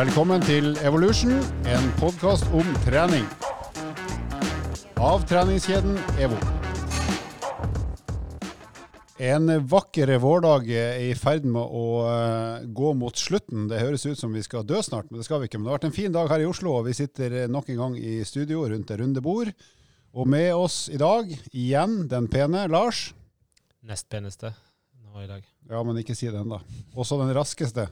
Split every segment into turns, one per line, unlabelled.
Velkommen til Evolution, en podkast om trening. Av treningskjeden EVO. En vakker vårdag er i ferd med å eh, gå mot slutten. Det høres ut som vi skal dø snart, men det skal vi ikke. Men det har vært en fin dag her i Oslo, og vi sitter nok en gang i studio rundt det runde bord. Og med oss i dag, igjen den pene Lars.
Nest peneste nå i dag.
Ja, men ikke si det ennå. Også den raskeste.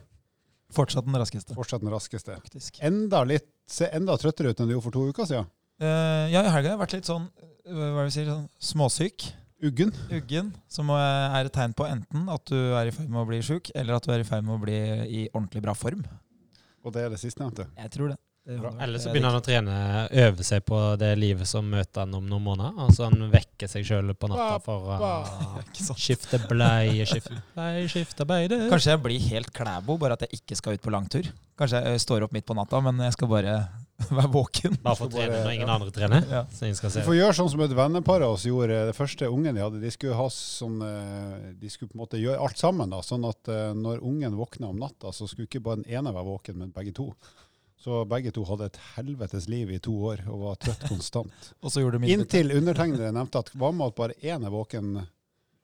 Fortsatt den raskeste,
Fortsatt den raskeste.
faktisk.
Enda litt, ser enda trøttere ut enn du gjorde for to uker siden.
Uh, ja, i helga har jeg vært litt sånn, eh, hva vil sier, sånn småsyk.
Uggen.
Uggen. Som er et tegn på enten at du er i ferd med å bli sjuk, eller at du er i ferd med å bli i ordentlig bra form.
Og det er det sistnevnte.
Jeg tror det. Vært-
Eller så
er
begynner han å trene, øve seg på det livet som møter han om noen måneder. Altså han vekker seg sjøl på natta for å skifte bleie, skifte bleie, skifte beide.
Kanskje jeg blir helt klæbo, bare at jeg ikke skal ut på langtur. Kanskje jeg eh, står opp midt på natta, men jeg skal bare være våken.
Bare for å trene når ingen andre trener.
Ja.
Så ingen skal
Du får gjøre sånn som et vennepar av oss gjorde. Det første ungen de hadde, de skulle ha sånn eh, De skulle på en måte gjøre alt sammen. da, Sånn at eh, når ungen våkna om natta, så skulle ikke bare den ene være våken, men begge to. Så begge to hadde et helvetes liv i to år og var trøtt konstant.
Og så gjorde.
Inntil undertegnede nevnte at hva med at bare én er våken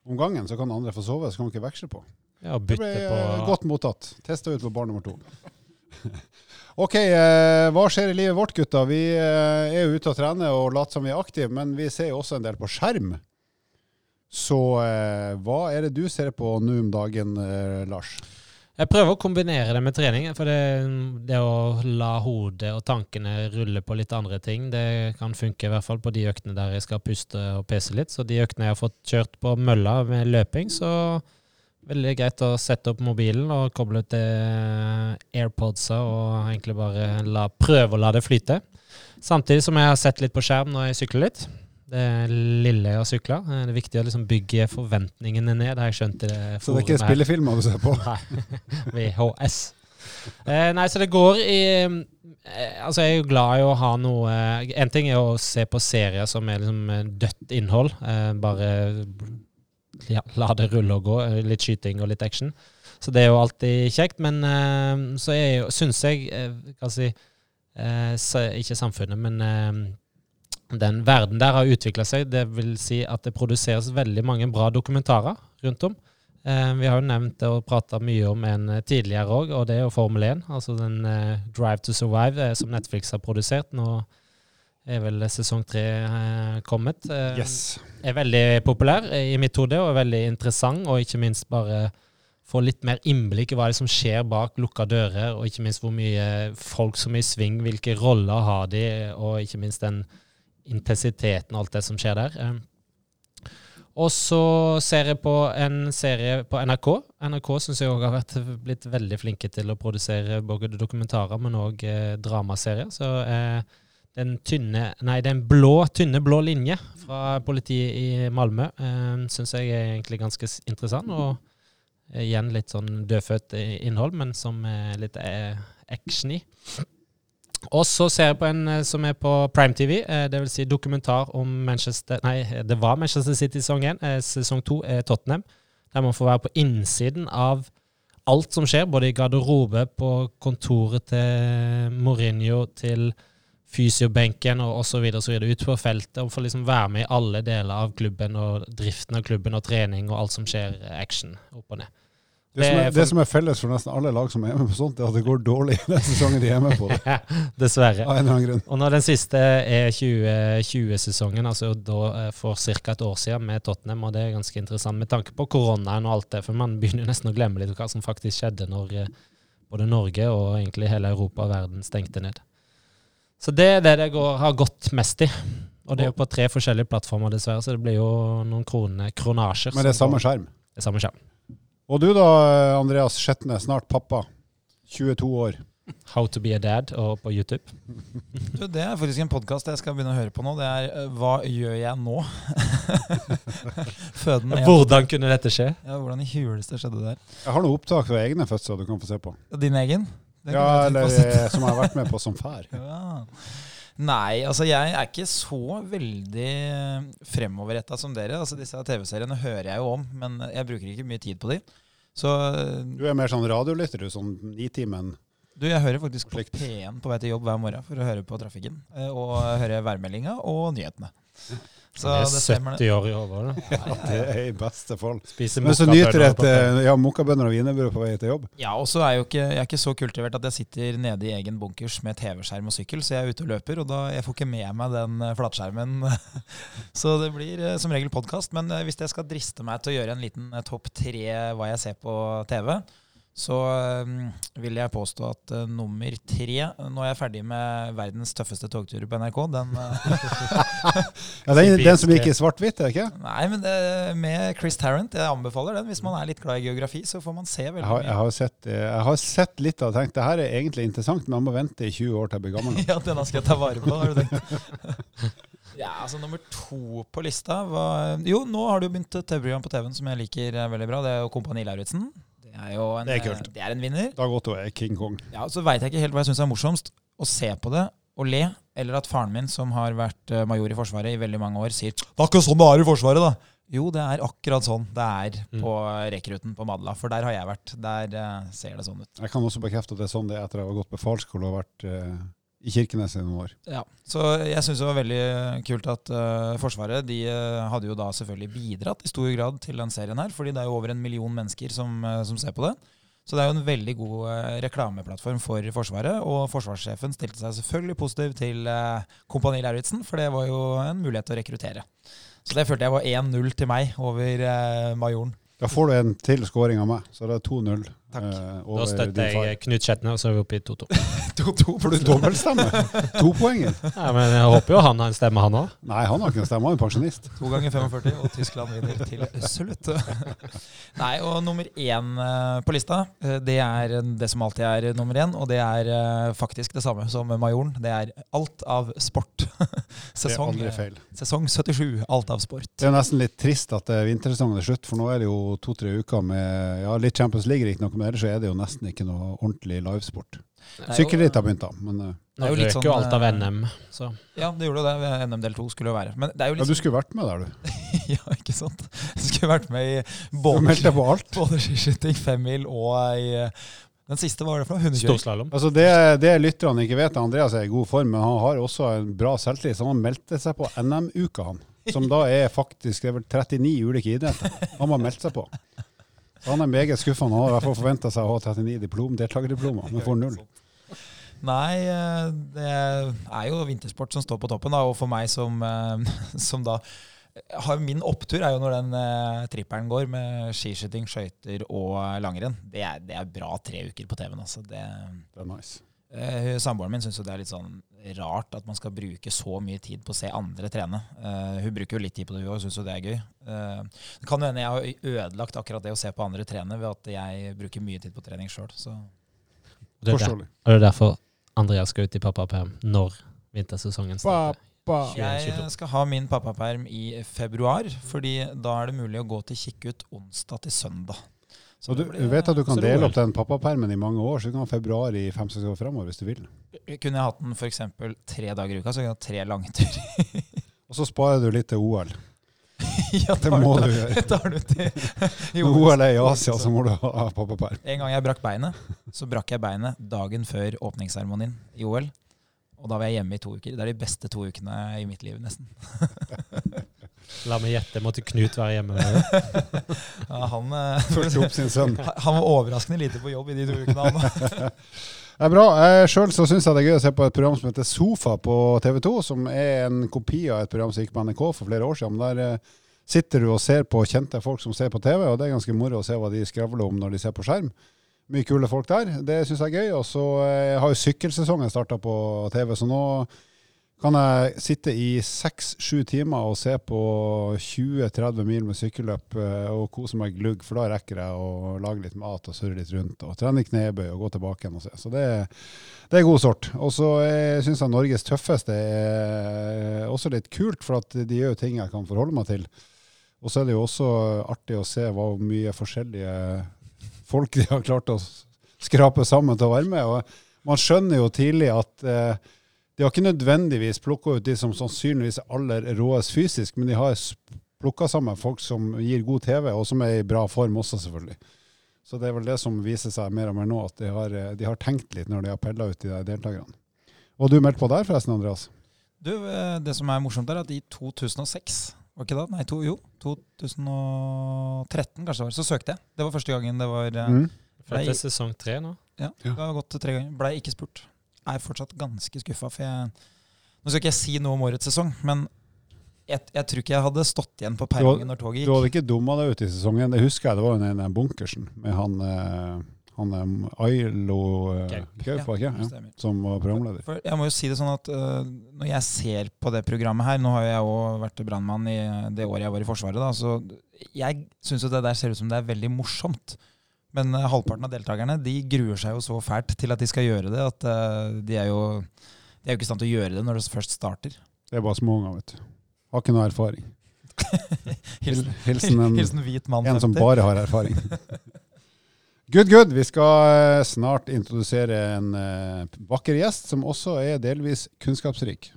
om gangen, så kan andre få sove, så kan man ikke veksle på.
Ja,
Det ble
bytte på
godt mottatt. Testa ut på barn nummer to. OK, eh, hva skjer i livet vårt, gutta? Vi eh, er jo ute og trener og later som vi er aktive, men vi ser jo også en del på skjerm. Så eh, hva er det du ser på nå om dagen, eh, Lars?
Jeg prøver å kombinere det med trening. For det, det å la hodet og tankene rulle på litt andre ting, det kan funke i hvert fall på de øktene der jeg skal puste og pese litt. Så de øktene jeg har fått kjørt på mølla med løping, så veldig greit å sette opp mobilen og koble til airpodsa og egentlig bare la, prøve å la det flyte. Samtidig som jeg har sett litt på skjerm når jeg sykler litt. Det lille jeg har sykla. Det er viktig å liksom bygge forventningene ned, har jeg skjønt i det
Så det er ikke spillefilmer du ser på?
Nei, VHS. Eh, nei, så det går i eh, Altså, jeg er jo glad i å ha noe En ting er å se på serier som er liksom eh, dødt innhold. Eh, bare ja, la det rulle og gå. eh, Litt skyting og litt action. Så det er jo alltid kjekt. Men eh, så er jo, syns jeg eh, Hva si eh, Ikke samfunnet, men eh, den verden der har utvikla seg. Det vil si at det produseres veldig mange bra dokumentarer rundt om. Eh, vi har jo nevnt og prata mye om en eh, tidligere òg, og det er jo Formel 1. Altså den eh, Drive to Survive eh, som Netflix har produsert. Nå er vel sesong tre eh, kommet. Eh,
Yes.
Er veldig populær i mitt hode, og er veldig interessant, og ikke minst bare få litt mer innblikk i hva det som skjer bak lukka dører, og ikke minst hvor mye folk som er i sving, hvilke roller har de, og ikke minst den intensiteten og alt det som skjer der. Og så ser jeg på en serie på NRK. NRK syns jeg òg har vært, blitt veldig flinke til å produsere både dokumentarer, men òg eh, dramaserier. Så eh, den tynne Nei, den blå, tynne blå linje fra politiet i Malmö eh, syns jeg er egentlig ganske interessant. Og eh, igjen litt sånn dødfødt innhold, men som er litt eh, action i. Og så ser jeg på en eh, som er på Prime TV, eh, det vil si dokumentar om Manchester Nei, det var Manchester City sesong 1. Eh, sesong 2 er Tottenham. Der man får være på innsiden av alt som skjer, både i garderobe, på kontoret til Mourinho, til fysiobenken og osv. Ute på feltet. Og får liksom være med i alle deler av klubben og driften av klubben og trening og alt som skjer action opp og ned.
Det, som er,
Det
som er felles for nesten alle lag som er med på sånt, er at det går dårlig den sesongen de er med på. det,
Dessverre.
Av en eller annen grunn.
Og når den siste er 2020-sesongen, altså da eh, for ca. et år siden med Tottenham, og det er ganske interessant med tanke på koronaen og alt det, for man begynner nesten å glemme litt hva som faktisk skjedde når eh, både Norge og egentlig hele Europa og verden stengte ned. Så det er det det går, har gått mest i. Og det er jo på tre forskjellige plattformer, dessverre, så det blir jo noen kroner, kronasjer.
Men det er samme skjerm.
Det er samme skjerm.
Og du da, Andreas Skjetne, snart pappa. 22 år.
How to be a dad og på YouTube.
Du, det er faktisk en podkast jeg skal begynne å høre på nå. Det er eh, Hva gjør jeg nå? Føden en-
Hvordan kunne dette skje?
Ja, hvordan i huleste skjedde det der?
Jeg har noen opptak fra egne fødsler du kan få se på.
Din egen? Den
Ja, eller eh, som jeg har vært med på som far.
Ja. Nei, altså jeg er ikke så veldig fremoverretta som dere. Altså Disse TV-seriene hører jeg jo om, men jeg bruker ikke mye tid på de. Så
Du er mer sånn radiolytter, du, sånn i timen?
Du, jeg hører faktisk på P1 på vei til jobb hver morgen for å høre på trafikken. eh, Og høre værmeldinga og nyhetene. Så
det
det
er
stemmer, det.
70 år i år, var
Det er i beste fall. Men så nyter
du
et eh, ja, mokkabønner og wienerbrød på vei til jobb.
Ja, og så er jeg jo ikke, jeg er ikke så kultivert at jeg sitter nede i egen bunkers med TV-skjerm og sykkel, så jeg er ute og løper, og da jeg får ikke med meg den eh, flatskjermen. så det blir eh, som regel podkast. Men hvis jeg skal driste meg til å gjøre en liten topp tre hva jeg ser på TV, så eh, vil jeg påstå at eh, nummer tre Nå er jeg ferdig med verdens tøffeste togtur på NRK. Den eh,
Ja, den, den som gikk i svart-hvitt, er det ikke?
Nei, men det, med Chris Tarrant. Jeg anbefaler den. Hvis man er litt glad i geografi, så får man se veldig
Jeg har, jeg
mye.
har, sett, eh, jeg har sett litt og tenkt det her er egentlig interessant, men man må vente i 20 år til jeg blir gammel.
Ja, denne skal jeg ta vare på, har du tenkt. Ja, altså Nummer to på lista var Jo, nå har det jo begynt et TV-program på TV-en som jeg liker veldig bra. Det er jo Kompani Lauritzen. Det er jo en,
Det er kult.
eh, Det er en vinner.
Dag Otto er King Kong.
Ja, Så veit jeg ikke helt hva jeg syns er morsomst. Å se på det og le, eller at faren min, som har vært eh, major i Forsvaret i veldig mange år, sier 'Det er ikke sånn det er i Forsvaret', da. Jo, det er akkurat sånn det er
Mm.
på rekruten på Madla. For der har jeg vært. Der uh, ser det sånn ut.
Jeg kan også bekrefte at det er sånn det er etter at jeg har gått befalsskole og vært eh, i Kirkenes i noen år.
Ja, så jeg syns det var veldig kult at uh, Forsvaret de uh, hadde jo da selvfølgelig bidratt i stor grad til den serien her, fordi det er jo over en million mennesker som, uh, som ser på det. Så det er jo en veldig god reklameplattform for Forsvaret, og forsvarssjefen stilte seg selvfølgelig positiv til Kompani Lauritzen, for det var jo en mulighet til å rekruttere. Så det følte jeg var 1-0 til meg over majoren.
Da får du en til scoring av meg, så det er 2-0
Takk.
eh,
Da støtter jeg Knut Skjetne, og så er vi oppe i 2-2.
2-2
For du dobbeltstemme? To poenger?
Ja, men jeg håper jo han har en stemme, han òg.
Nei, han har ikke en stemme, han er pensjonist.
To ganger 45, og Tyskland vinner til slutt. Nei, og nummer én eh, på lista, eh, det er det som alltid er nummer én, og det er faktisk det samme som Majoren. Det er alt av sport.
Det er
Sesong,
aldri feil.
sesong 77, alt av sport.
Det er nesten litt trist at vintersesongen er slutt, for nå er det jo to-tre uker med ja, litt Champions League, riktignok, ellers så er det jo nesten ikke noe ordentlig livesport. Sykkelritt har begynt, da, men eh,
Det er jo litt sånn,
alt av
eh,
NM, så
Ja, det gjorde det. NM del 2 skulle jo være. Men det er jo
ja, du skulle vært med der, du.
Ja, ikke sant? Jeg skulle vært med i både, både skiskyting, femmil og i eh, Den siste, var det for? Hundekjøring.
Altså det, det lytterne ikke vet, Andreas er i god form, men han har også en bra selvtillit. Så han meldte seg på NM-uka, han. Som da er faktisk det er vel 39 ulike idretter. Han har meldt seg på. Han er meget skuffa. Han har i hvert fall forventa seg å ha 39 diplom, deltakerdiplomer, men får null.
Nei, eh, det er jo vintersport som står på toppen. Da, og for meg som, eh, som da har Min opptur er jo når den eh, trippelen går med skiskyting, skøyter og eh, langrenn. Det er, det er bra tre uker på TV-en. Altså. Det,
Det er nice.
eh, Samboeren min syns det er litt sånn rart at man skal bruke så mye tid på å se andre trene. Uh, hun bruker jo litt tid på det, hun òg, syns jo det er gøy. Eh, det kan hende jeg har ødelagt akkurat det å se på andre trene ved at jeg bruker mye tid på trening sjøl. Så
Og det, er det er derfor Andreas skal ut i pappaperm når vintersesongen starter.
Jeg skal ha min pappaperm i februar, fordi da er det mulig å gå til Kikkut onsdag til søndag. Så
du,
blir-
du vet at du kan dele opp den pappapermen i mange år, så du kan ha februar i fem-seks år fremover hvis du vil.
Kunne jeg hatt den f.eks. tre dager i uka, så kunne jeg hatt tre langturer.
Og så sparer du litt til OL.
ja,
Det må du gjøre.
Tar du til Jo,
Når OL er i Asia, så må du ha pappaperm.
En gang jeg brakk beinet, så brakk jeg beinet dagen før åpningsseremonien i OL. Og da var jeg hjemme i to uker. Det er de beste to ukene i mitt liv, nesten.
La meg gjette, måtte Knut være hjemme?
Ja, han, eh,
Fulgte opp sin sønn.
han var overraskende lite på jobb i de to ukene. Han.
Det er bra. Sjøl syns jeg det er gøy å se på et program som heter Sofa på TV 2, som er en kopi av et program som gikk på NRK for flere år siden. Der eh, sitter du og ser på kjente folk som ser på TV, og det er ganske moro å se hva de skravler om når de ser på skjerm. Mye kule folk der. Det syns jeg er gøy. Og så eh, har jo sykkelsesongen starta på TV, så nå kan jeg sitte i seks-sju timer og se på 20-30 mil med sykkelløp eh, og kose meg glugg, for da rekker jeg å lage litt mat og surre litt rundt og trene knebøy og gå tilbake igjen og se. Så det, det er god sort. Og så syns jeg Norges tøffeste er også litt kult, for at de gjør jo ting jeg kan forholde meg til. Og så er det jo også artig å se hvor mye forskjellige folk de har klart å skrape sammen til å være med. Og man skjønner jo tidlig at eh, de har ikke nødvendigvis plukka ut de som sannsynligvis er aller råest fysisk, men de har plukka sammen folk som gir god TV, og som er i bra form også, selvfølgelig. Så det er vel det som viser seg mer og mer nå, at de har, eh, de har tenkt litt når de har pella ut de der deltakerne. Og du meldte på der forresten, Andreas?
Du, eh, Det som er morsomt, er at i 2006 var ikke det? Nei, to, jo. 2013 kanskje det var. Så søkte jeg. Det var første gangen det var eh,
Mm.
For dette er sesong tre nå.
Ja,
Ja.
det har gått tre ganger. Blei ikke spurt. Er fortsatt ganske skuffa, for jeg Nå skal ikke jeg si noe om årets sesong, men jeg, jeg tror ikke jeg hadde stått igjen på perrongen når toget gikk.
Du hadde ikke dumma deg ut i sesongen. Det husker jeg, det var jo den bunkersen med han, eh, han eh, Ailo eh.
Gaug,
var det ikke? Ja, som var programleder.
For jeg må jo si det sånn at uh, Når jeg ser på det programmet her Nå har jeg òg vært brannmann i det året jeg var i Forsvaret. da, så Jeg syns jo det der ser ut som det er veldig morsomt. Men øh, halvparten av deltakerne de gruer seg jo så fælt til at de skal gjøre det, at øh, de er jo de er jo ikke i stand til å gjøre det når det først starter.
Det er bare småunger, vet du. Har ikke noe erfaring.
Hilsen,
Hilsen en,
hilsen hvit mann
en som bare har erfaring. Good, good. Vi skal eh, snart introdusere en eh, vakker gjest som også er delvis kunnskapsrik.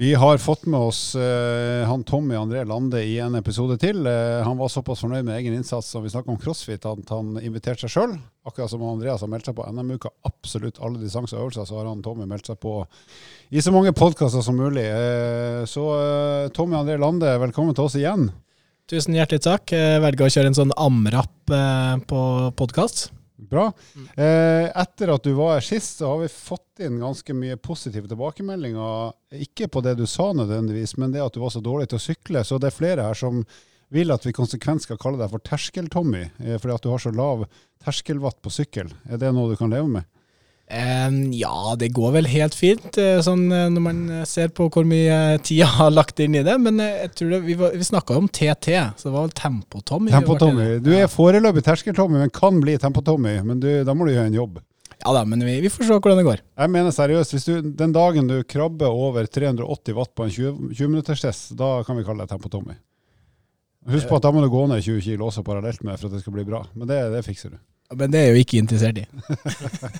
Vi har fått med oss uh, han Tommy André Lande i en episode til. Uh, han var såpass fornøyd med egen innsats som vi snakket om crossfit at han inviterte seg sjøl. Akkurat som Andreas har meldt seg på NM-uka absolutt alle distanser og øvelser, så har han Tommy meldt seg på i så mange podkaster som mulig. Uh, så Tommy André Lande, velkommen til oss igjen.
Tusen hjertelig takk. Jeg velger å kjøre en sånn amrapp eh, på podkast.
Bra. Eh, etter at du var her sist, så har vi fått inn ganske mye positive tilbakemeldinger. Ikke på det du sa nødvendigvis, men det at du var så dårlig til å sykle. Så det er flere her som vil at vi konsekvent skal kalle deg for Terskel-Tommy, eh, fordi at du har så lav terskelvatt på sykkel. Er det noe du kan leve med?
Ja, det går vel helt fint, eh, sånn eh, når man eh, ser på hvor mye tid jeg har lagt inn i det. Men jeg tror det, vi, var- vi snakka jo om TT, så det var vel Tempo-Tommy.
Tempo-Tommy. Du er foreløpig Terskel-Tommy, men kan bli Tempo-Tommy. Men du, da må du gjøre en jobb.
Ja da, men vi, vi får se hvordan det går.
Jeg mener seriøst, hvis du, den dagen du krabber over 380 watt på en 20 20-minutterstest, da kan vi kalle deg Tempo-Tommy. Husk på at da må du gå ned 20 kilo også parallelt med for at det skal bli bra. Men det, det fikser du.
Men det er jeg jo ikke interessert i.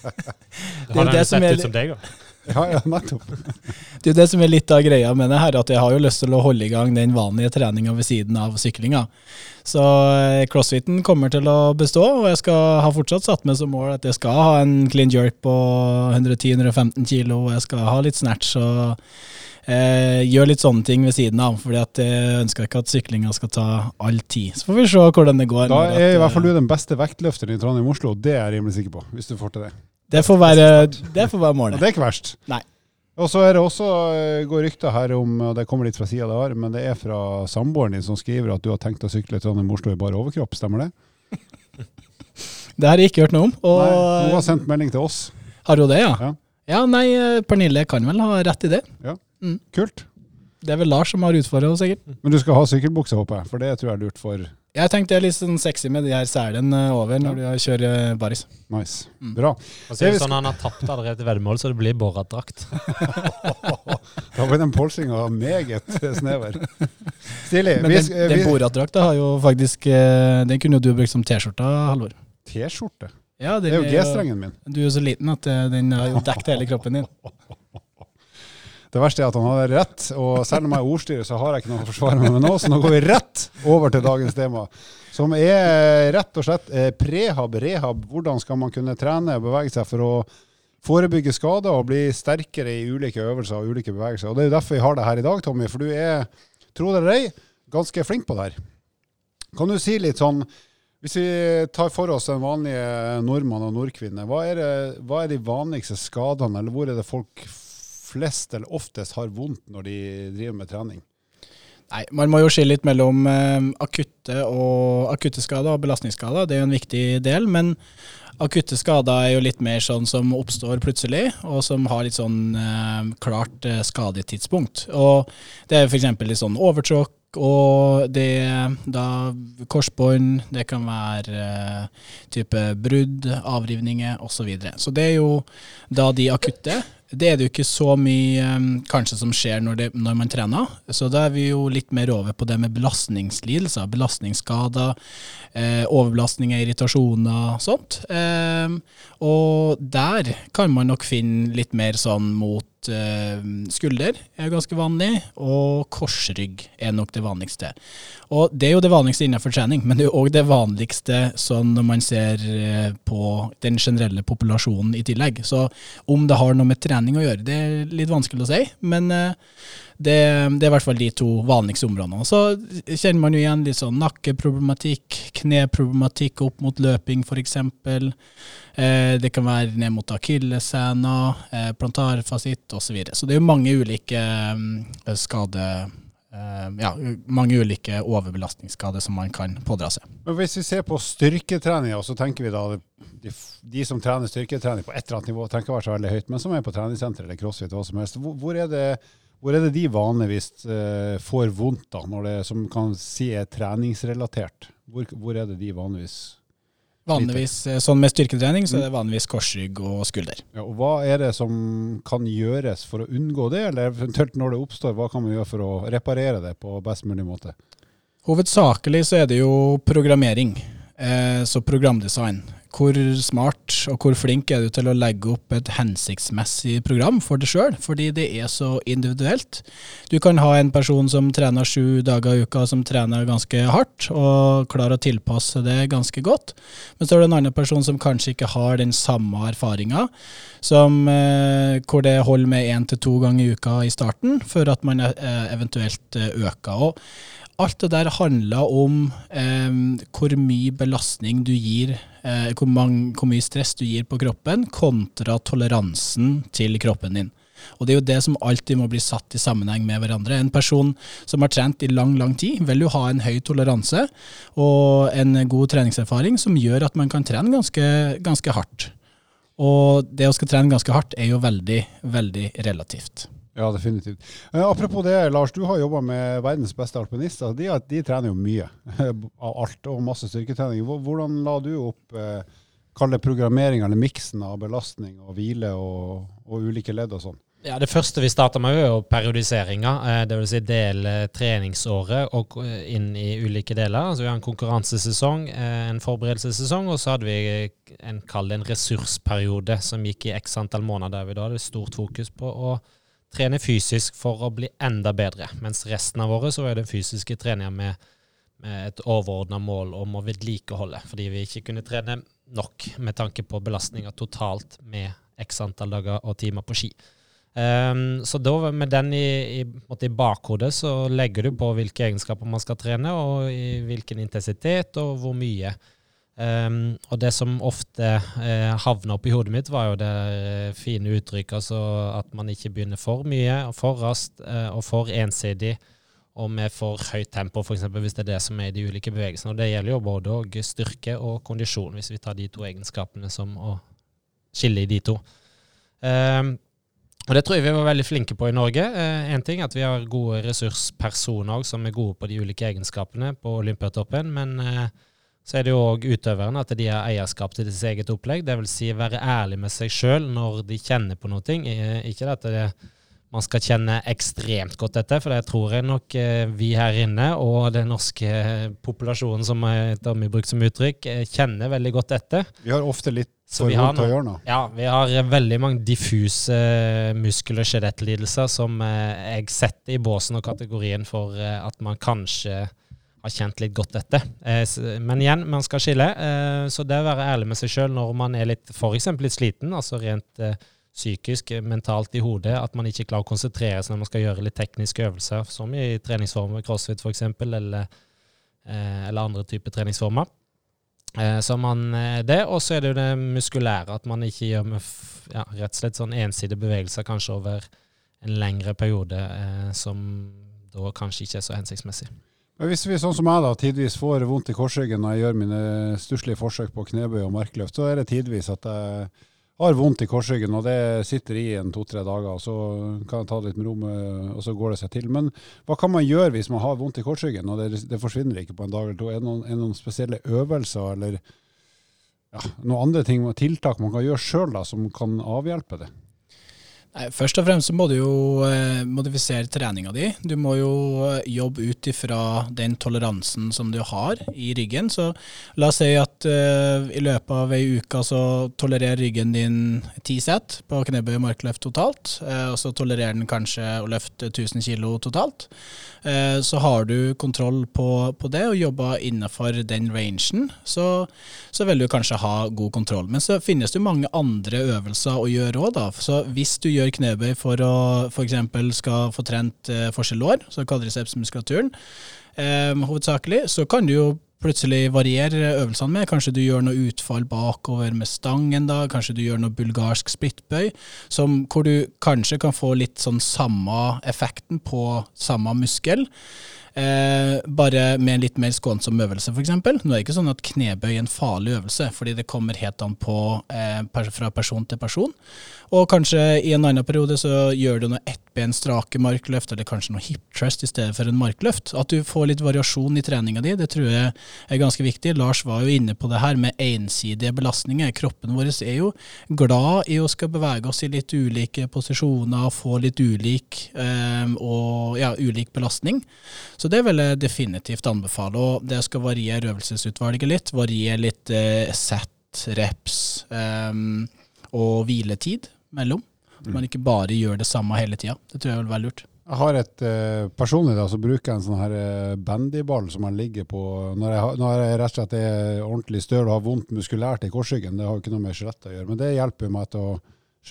Han
jo
har
det
jo
som
sett
er
ut som deg, da.
Ja, ja, nettopp.
Det er jo det som er litt av greia med det her, at jeg har jo lyst til å holde i gang den vanlige treninga ved siden av syklinga. Så eh, crossfiten kommer til å bestå, og jeg skal ha fortsatt satt meg som mål at jeg skal ha en clean jerk på 110-115 kilo, og jeg skal ha litt snatch og eh, gjøre litt sånne ting ved siden av, fordi at jeg ønsker ikke at syklinga skal ta all tid. Så får vi se hvordan det går.
Da
er at,
i hvert fall
eh,
du den beste vektløfteren i Trondheim-Oslo. Det er jeg rimelig sikker på, hvis du får til det.
det får være, det får være
Og det er ikke verst.
Nei.
Og så er det også, eh, går rykter her om, og det kommer litt fra sida det har, men det er fra samboeren din som skriver at du har tenkt å sykle Trondheim-Oslo i bare overkropp, stemmer det?
Det har jeg ikke hørt noe om. Og
Nei, hun har sendt melding til oss.
har hun det, ja?
Ja.
Ja, nei, eh, Pernille kan vel ha rett i det.
Kult.
Det er vel Lars som har utfordra oss, sikkert.
Men du skal ha sykkelbukse, håper jeg, for det tror jeg er lurt for
Jeg tenkte jeg er litt sånn sexy med de her selene over når du kjører baris.
nice.
Mm.
Bra.
Og så er det sånn Han har tapt allerede til veddemål, så det blir Borat-drakt.
Da blir den polsinga meget snever. Stilig.
Men den,
sk-
den Borat-drakta har jo faktisk eh, Den kunne jo du brukt som T-skjorte, Halvor.
T-skjorte.
Ja,
Det
den
er jo G-strengen min.
Du er jo så liten at eh, den har jo dekket hele kroppen din.
Det verste er at han hadde rett, og selv om jeg er ordstyrer, så har jeg ikke noe å forsvare meg med nå, så nå går vi rett over til dagens tema. Som er rett og slett eh, prehab, rehab. Hvordan skal man kunne trene og bevege seg for å forebygge skader og bli sterkere i ulike øvelser og ulike bevegelser. Og Det er jo derfor vi har deg her i dag, Tommy, for du er, tro det eller ei, ganske flink på det her. Kan du si litt sånn hvis vi tar for oss den vanlige nordmann og nordkvinne, hva er, det, hva er de vanligste skadene, eller hvor er det folk flest eller oftest har vondt når de driver med trening?
Nei, Man må jo skille litt mellom eh, akutte, og, akutte skader og belastningsskader. Det er jo en viktig del. Men akutte skader er jo litt mer sånn som oppstår plutselig, og som har litt sånn eh, klart eh, skadetidspunkt. Og det er f.eks. litt sånn overtråkk, og det da korsbånd, det kan være eh, type brudd, avrivninger osv. Så, videre. så det er jo da de akutte. Det er det jo ikke så mye um, kanskje som skjer når, det, når man trener. Så da er vi jo litt mer over på det med belastningslidelser. Belastningsskader, eh, overbelastninger, irritasjoner, og sånt. Eh, og der kan man nok finne litt mer sånn mot eh, skulder er ganske vanlig, og korsrygg er nok det vanligste. Og det er jo det vanligste innenfor trening, men det er jo òg det vanligste sånn når man ser eh, på den generelle populasjonen i tillegg. Så om det har noe med trening å gjøre, det er litt vanskelig å si. Men eh, det, det, er i hvert fall de to vanligste områdene. Så kjenner man jo igjen litt sånn nakkeproblematikk, kneproblematikk opp mot løping f.eks. Eh, det kan være ned mot akilleshæla, eh, plantarfasitt osv. Så, videre. så det er jo mange ulike skade... Eh, ja, mange ulike overbelastningsskader som man kan pådra seg.
Men Hvis vi ser på styrketrening, og så tenker vi da de, de, som trener styrketrening på et eller annet nivå, tenker være så veldig høyt, men som er på treningssenter eller crossfit, hva som helst. Hvor, hvor er det hvor er det de vanligvis uh, får vondt, da, når det som kan si er treningsrelatert? Hvor, hvor er det de vanligvis
Vanligvis, eh, Sånn med styrketrening så er det vanligvis korsrygg og skulder.
Ja, og Hva er det som kan gjøres for å unngå det, eller eventuelt når det oppstår, hva kan man gjøre for å reparere det på best mulig måte?
Hovedsakelig så er det jo programmering, eh, så programdesign hvor smart og hvor flink er du til å legge opp et hensiktsmessig program for deg sjøl, fordi det er så individuelt. Du kan ha en person som trener sju dager i uka, som trener ganske hardt, og klarer å tilpasse det ganske godt. Men så er det en annen person som kanskje ikke har den samme erfaringa, eh, hvor det holder med én til to ganger i uka i starten, før at man eh, eventuelt eh, øker. Og alt det der handler om eh, hvor mye belastning du gir, eh, hvor, mange, hvor, mye stress du gir på kroppen, kontra toleransen til kroppen din. Og Det er jo det som alltid må bli satt i sammenheng med hverandre. En person som har trent i lang lang tid, vil jo ha en høy toleranse og en god treningserfaring som gjør at man kan trene ganske, ganske hardt. Og det å skal trene ganske hardt er jo veldig, veldig relativt.
Ja, definitivt. Eh, apropos det, Lars. Du har jobba med verdens beste alpinister. De, de, trener jo mye av alt, og masse styrketrening. Hvordan la du opp eh, kall det programmering eller miksen av belastning og hvile og, og ulike ledd og sånn?
Ja, Det første vi starta med, var periodiseringa. Eh, Dvs. Si dele treningsåret og eh, inn i ulike deler. Så Vi har en konkurransesesong, en forberedelsessesong, og så hadde vi en, en ressursperiode som gikk i x antall måneder, der vi da hadde stort fokus på å trene fysisk for å bli enda bedre, mens resten av året så er det fysiske treninga med, med et overordna mål om å vedlikeholde, fordi vi ikke kunne trene nok med tanke på belastninger totalt med x antall dager og timer på ski. Um, så da med den i, i, i bakhodet så legger du på hvilke egenskaper man skal trene, og i hvilken intensitet og hvor mye. Um, og det som ofte uh, havna opp i hodet mitt, var jo det uh, fine uttrykket altså at man ikke begynner for mye for raskt uh, og for ensidig og med for høyt tempo, f.eks. hvis det er det som er i de ulike bevegelsene. Og det gjelder jo både styrke og kondisjon, hvis vi tar de to egenskapene som å skille i de to. Um, og Det tror jeg vi var veldig flinke på i Norge. Én ting er at vi har gode ressurspersoner som er gode på de ulike egenskapene på Olympiatoppen, men så er det jo òg utøverne at de har eierskap til sitt eget opplegg. Dvs. Si være ærlig med seg sjøl når de kjenner på noe. Ikke at det, man skal kjenne ekstremt godt dette, for det tror jeg nok eh, vi her inne og den norske populasjonen, som er mye brukt som uttrykk, eh, kjenner veldig godt dette.
Vi har ofte litt så vi nå.
Ja, vi har veldig mange diffuse muskel- og skjelettlidelser som eh, jeg setter i båsen og kategorien for at man kanskje har kjent litt godt dette. Eh, men igjen, man skal skille. Eh, så det å være ærlig med seg sjøl når man er litt f.eks. litt sliten, altså rent eh, psykisk, mentalt i hodet, at man ikke klarer å konsentrere seg når man skal gjøre litt tekniske øvelser, som i treningsformer, crossfit f.eks., eller, eller andre typer treningsformer. Så man det, og så er det jo det muskulære, at man ikke gjør med ja, rett og slett sånn ensidige bevegelser kanskje over en lengre periode, som da kanskje ikke er så hensiktsmessig.
Hvis vi sånn som jeg da, tidvis får vondt i korsryggen når jeg gjør mine stusslige forsøk på knebøy og markløft, så er det tidvis at jeg har vondt i korsryggen, og det sitter i en to-tre dager. og Så kan jeg ta det litt med ro, med, og så går det seg til. Men hva kan man gjøre hvis man har vondt i korsryggen, og det, det forsvinner ikke på en dag eller to? Er det noen, er noen spesielle øvelser eller ja, noen andre ting, tiltak man kan gjøre sjøl som kan avhjelpe det?
Nei, først og fremst så må du jo eh, modifisere treninga di. Du må jo eh, jobbe ut ifra den toleransen som du har i ryggen. Så la oss si at eh, i løpet av ei uke så tolererer ryggen din ti sett på knebøy og markløft totalt. Eh, og så tolererer den kanskje å løfte 1000 kg totalt. Eh, så har du kontroll på, på det og jobber innenfor den rangen, så, så vil du kanskje ha god kontroll. Men så finnes det jo mange andre øvelser å gjøre òg, da. Så hvis du gjør gjør knebøy for å f.eks. skal få trent eh, forskjell lår, så kvadricepsmuskulaturen, eh, hovedsakelig, så kan du jo plutselig variere øvelsene med. Kanskje du gjør noe utfall bakover med stangen, da. Kanskje du gjør noe bulgarsk splittbøy, som, hvor du kanskje kan få litt sånn samme effekten på samme muskel. Eh, bare med en litt mer skånsom øvelse, f.eks. Nå er det ikke sånn at knebøy er en farlig øvelse, fordi det kommer helt an på eh, fra person til person. Og kanskje i en annen periode så gjør du noe ettben strake markløft, eller kanskje noe hip trust i stedet for en markløft. At du får litt variasjon i treninga di, det tror jeg er ganske viktig. Lars var jo inne på det her med ensidige belastninger. Kroppen vår er jo glad i å skal bevege oss i litt ulike posisjoner, få litt ulik, eh, og, ja, ulik belastning. Så det vil jeg definitivt anbefale. Og det skal variere øvelsesutvalget litt. Variere litt eh, sett, reps um, og hviletid mellom. Så man ikke bare gjør det samme hele tida. Det tror jeg vil være lurt.
Jeg har et eh, Personlig da, så bruker jeg en sånn her uh, bandyball som man ligger på når jeg, når jeg rett og slett er ordentlig støl og har vondt muskulært i korsryggen. Det har jo ikke noe med skjelettet å gjøre. Men det hjelper meg til å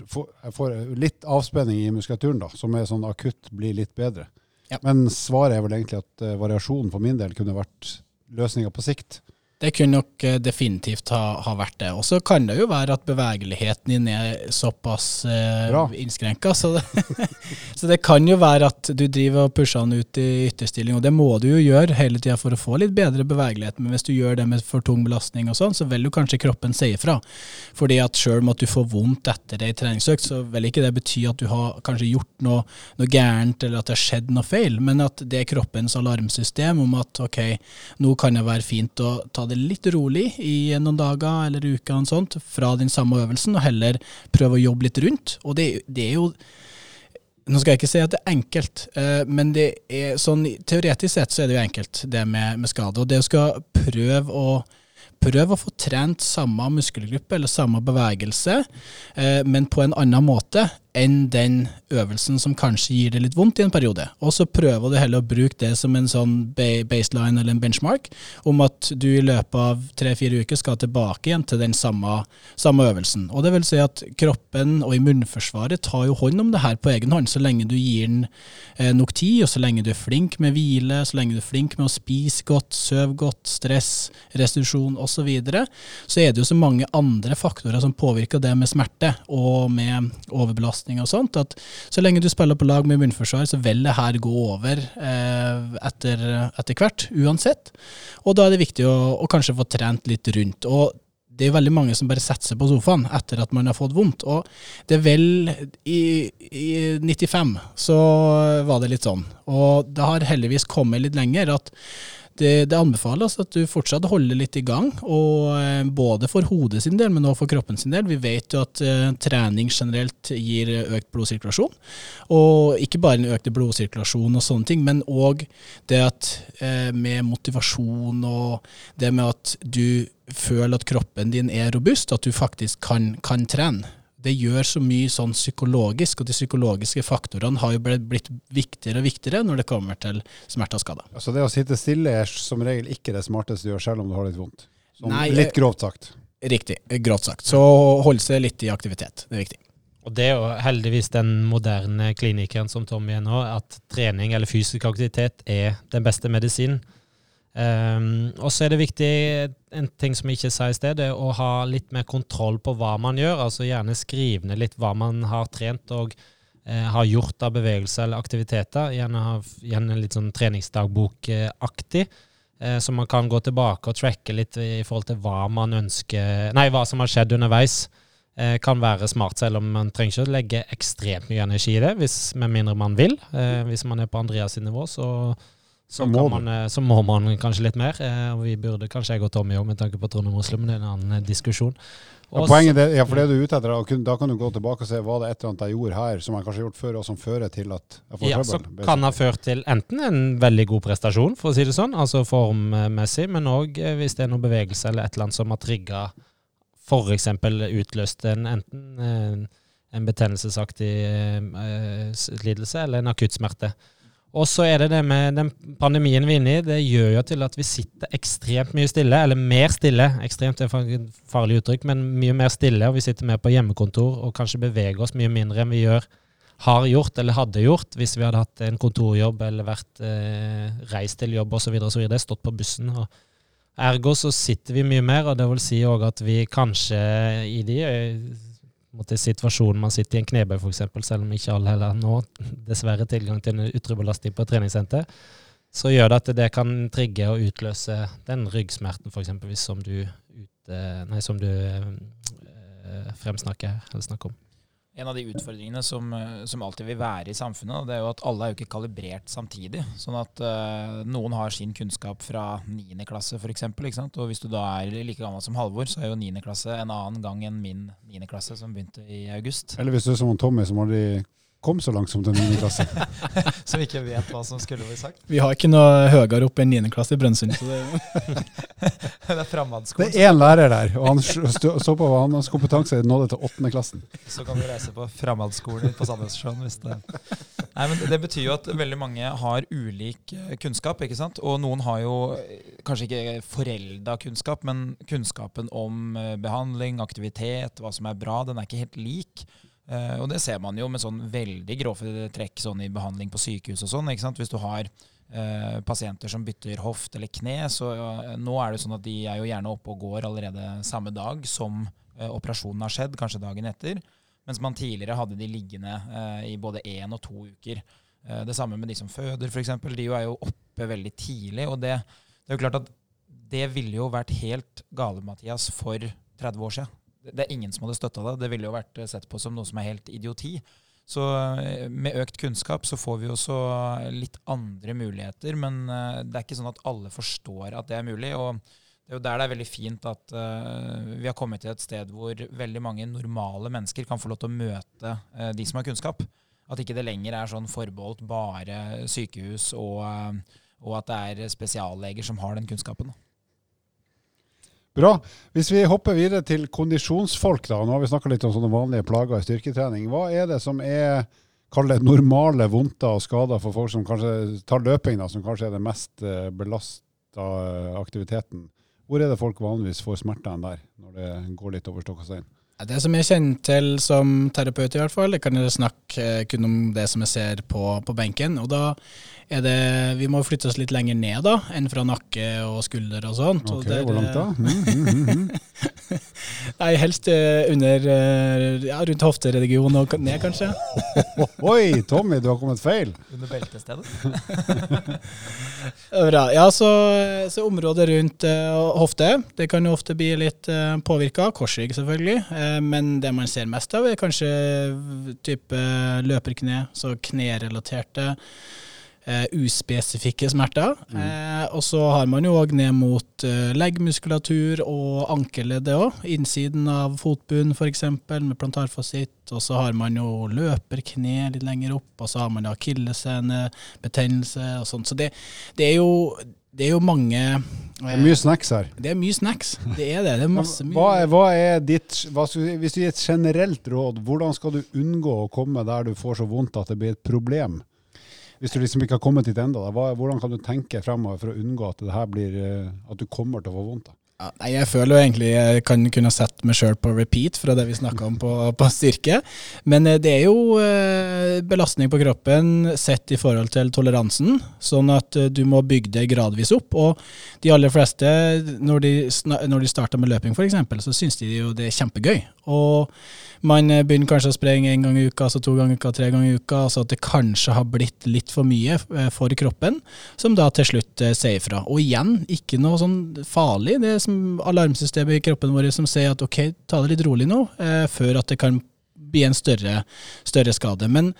få jeg får litt avspenning i muskulaturen, da, som er sånn akutt blir litt bedre. Ja. Men svaret er vel egentlig at uh, variasjonen for min del kunne vært løsninga på sikt.
Det kunne nok eh, definitivt ha, ha vært det. Og så kan det jo være at bevegeligheten din er såpass eh, innskrenka. Så, så, det kan jo være at du driver og pusher den ut i ytterstilling, og det må du jo gjøre hele tida for å få litt bedre bevegelighet. Men hvis du gjør det med for tung belastning og sånn, så vil jo kanskje kroppen si ifra. Fordi at sjøl om at du får vondt etter ei treningsøkt, så vil ikke det bety at du har kanskje gjort noe, noe gærent eller at det har skjedd noe feil, men at det er kroppens alarmsystem om at ok, nå kan det være fint å ta det litt rolig i noen dager eller uker og sånt, fra den samme øvelsen, og heller prøve å jobbe litt rundt. Og det, det er jo nå skal jeg ikke si at det er enkelt, eh, men det er sånn, teoretisk sett så er det jo enkelt, det med, med skade. Og det å skal prøve å prøv å få trent samme muskelgruppe eller samme bevegelse, eh, men på en annen måte enn den øvelsen som kanskje gir det litt vondt i en periode. Og så prøver du heller å bruke det som en sånn baseline eller en benchmark, om at du i løpet av tre-fire uker skal tilbake igjen til den samme, samme, øvelsen. Og det vil si at kroppen og immunforsvaret tar jo hånd om det her på egen hånd, så lenge du gir den eh, nok tid, og så lenge du er flink med hvile, så lenge du er flink med å spise godt, sove godt, stress, restitusjon osv., så, videre, så er det jo så mange andre faktorer som påvirker det med smerte og med overbelastning belastning og sånt, at så lenge du spiller på lag med munnforsvar, så vil det her gå over eh, etter, etter, hvert, uansett. Og da er det viktig å, å kanskje få trent litt rundt. og det er veldig mange som bare setter seg på sofaen etter at man har fått vondt. Og det er vel i, i 95 så var det litt sånn. Og det har heldigvis kommet litt lenger at det, det, anbefales at du fortsatt holder litt i gang, og eh, både for hodet sin del, men også for kroppen sin del. Vi vet jo at uh, trening generelt gir økt blodsirkulasjon, og ikke bare en økt blodsirkulasjon og sånne ting, men òg det at uh, med motivasjon og det med at du føler at kroppen din er robust, at du faktisk kan, kan trene det gjør så mye sånn psykologisk, og de psykologiske faktorene har jo blitt viktigere og viktigere når det kommer til smerte og skader.
Altså det å sitte stille er som regel ikke det smarteste du gjør, selv om du har litt vondt? Som Nei, litt grovt sagt.
Riktig, grovt sagt. Så holde seg litt i aktivitet, det er viktig.
Og det er jo heldigvis den moderne klinikeren som Tommy er nå, at trening eller fysisk aktivitet er den beste medisinen. Um, og så er det viktig, en ting som jeg ikke sa i sted, det er å ha litt mer kontroll på hva man gjør. Altså gjerne skrive ned litt hva man har trent og eh, har gjort av bevegelser eller aktiviteter. Gjerne, ha, gjerne litt sånn treningsdagbokaktig. Eh, så man kan gå tilbake og tracke litt i forhold til hva man ønsker Nei, hva som har skjedd underveis. Eh, kan være smart, selv om man trenger ikke å legge ekstremt mye energi i det, hvis, med mindre man vil. Eh, hvis man er på Andreas nivå, så så,
må
kan man, eh, så må man kanskje litt mer. eh, Og vi burde kanskje jeg og Tommy òg, med tanke på Trondheim-Oslo, men det er en annen eh, diskusjon.
Ja, poenget er, ja, for det du er ute etter, kun- da kan du gå tilbake og se var det et eller annet jeg gjorde her som jeg kanskje har gjort før, og som fører til at jeg får
ja,
trøbbel.
Som kan ha ført til enten en veldig god prestasjon, for å si det sånn, altså formmessig, men òg hvis det er noe bevegelse eller et eller annet som har trigga f.eks. utløst en, enten en, en betennelsesaktig eh, lidelse eller en akutt smerte. Og så er det det med den pandemien vi er inne i, det gjør jo til at vi sitter ekstremt mye stille, eller mer stille. Ekstremt er et farlig uttrykk, men mye mer stille. Og vi sitter mer på hjemmekontor og kanskje beveger oss mye mindre enn vi gjør har gjort eller hadde gjort hvis vi hadde hatt en kontorjobb eller vært eh, reist til jobb osv. Stått på bussen. Og ergo så sitter vi mye mer, og det vil si òg at vi kanskje i de måtte situasjonen man sitter i en knebøy f.eks., selv om ikke alle heller nå dessverre tilgang til en ytre på et treningssenter, så gjør det at det kan trigge og utløse den ryggsmerten f.eks. som du, ut, eh, nei, som du eh, fremsnakker eller snakker om.
En av de utfordringene som, eh, som alltid vil være i samfunnet, det er jo at alle er jo ikke kalibrert samtidig. Sånn at uh, noen har sin kunnskap fra 9. klasse f.eks. Og hvis du da er like gammel som Halvor, så er jo 9. klasse en annen gang enn min 9. klasse, som begynte i august.
Eller hvis du er som Tommy, som aldri kom så langt som til 9. klasse.
Som ikke vet hva som skulle bli sagt.
Vi har ikke noe høyere opp enn 9. klasse i Brønnøysund. det
det er
Det er én lærer der, og han stå på hva hans kompetanse nådde til åttende klassen.
Så kan du reise på framhandsskolen på Sandnessjøen hvis det Nei, men Det betyr jo at veldig mange har ulik eh, kunnskap, ikke sant. Og noen har jo eh, kanskje ikke forelda kunnskap, men kunnskapen om eh, behandling, aktivitet, hva som er bra, den er ikke helt lik. Eh, og det ser man jo med sånn veldig grove trekk sånn i behandling på sykehus og sånn. ikke sant? Hvis du har eh, pasienter som bytter hofte eller kne, så eh, nå er det sånn at de er jo gjerne oppe og går allerede samme dag som operasjonen har skjedd, kanskje dagen etter. Mens man tidligere hadde de liggende i både én og to uker. Det samme med de som føder, f.eks. De jo er jo oppe veldig tidlig. Og det, det er jo klart at det ville jo vært helt gale, Mathias, for 30 år siden. Det, er ingen som hadde støtta det. Det ville jo vært eh, sett på som noe som er helt idioti. Så eh, med økt kunnskap så får vi også litt andre muligheter, men eh, det er ikke sånn at alle forstår at det er mulig. og det er jo der det er veldig fint at vi har kommet til et sted hvor veldig mange normale mennesker kan få lov til å møte de som har kunnskap. At ikke det lenger er sånn forbeholdt bare sykehus, og, og at det er spesialleger som har den kunnskapen.
Bra. Hvis vi hopper videre til kondisjonsfolk, da. Nå har vi snakka litt om sånne vanlige plager i styrketrening. Hva er det som er Kall det normale vondter og skader for folk som kanskje tar løping, da, som kanskje er den mest eh, belasta aktiviteten. Hvor er det folk vanligvis får smertene der, når det går litt over stokk og stein?
Det som jeg kjenner til som terapeut, i hvert fall, det kan jeg snakke eh, kun om det som jeg ser på, på benken. Og da er det Vi må flytte oss litt lenger ned da, enn fra nakke og skulder og sånt. og
Ok,
det er-
Hvor langt da? Mm, mm, mm, mm.
Nei, helst eh, under eh, ja, rundt hofteregionen og ned, kanskje.
Oi, Tommy, du har kommet feil.
Under beltestedet.
Bra. Ja, så, så området rundt uh, hofte, det kan jo ofte bli litt uh, påvirka. Korsrygg, selvfølgelig. Eh, men det man ser mest av, er kanskje type løperkne, så knerelaterte. Uh, uspesifikke smerter. Eh, og så har man jo òg ned mot uh, leggmuskulatur og ankelleddet òg. Innsiden av fotbunnen f.eks. med plantarfasitt. Og så har man jo løperkne litt lenger opp, og så har man akillesene, betennelse og sånt. Så det, det, er jo, det er jo mange
Det er mye snacks her.
det er mye snacks. Det er det. Det er masse mye.
Hva er, hva er ditt, hva skal, hvis du gir et generelt råd, hvordan skal du unngå å komme der du får så vondt at det blir et problem? Hvis du liksom ikke har kommet dit ennå, hvordan kan du tenke fremover for å unngå at, blir, eh, at du kommer til å få vondt? da?
Ja, nei, jeg føler jo egentlig jeg kan kunne sette meg sjøl på repeat fra det vi snakka om på, på styrke. Men eh, det er jo eh, belastning på kroppen sett i forhold til toleransen, sånn at eh, du må bygge det gradvis opp. Og de aller fleste, når de, de starter med løping f.eks., så syns de jo det er kjempegøy. Og man eh, begynner kanskje å sprenge en gang i uka, så to ganger i uka, tre ganger i uka. Altså at det kanskje har blitt litt for mye eh, for kroppen, som da til slutt eh, sier fra. Og igjen, ikke noe sånn farlig. Det er som alarmsystemet i kroppen vår som sier at ok, ta det litt rolig nå, før at det kan bli en større, større skade. Men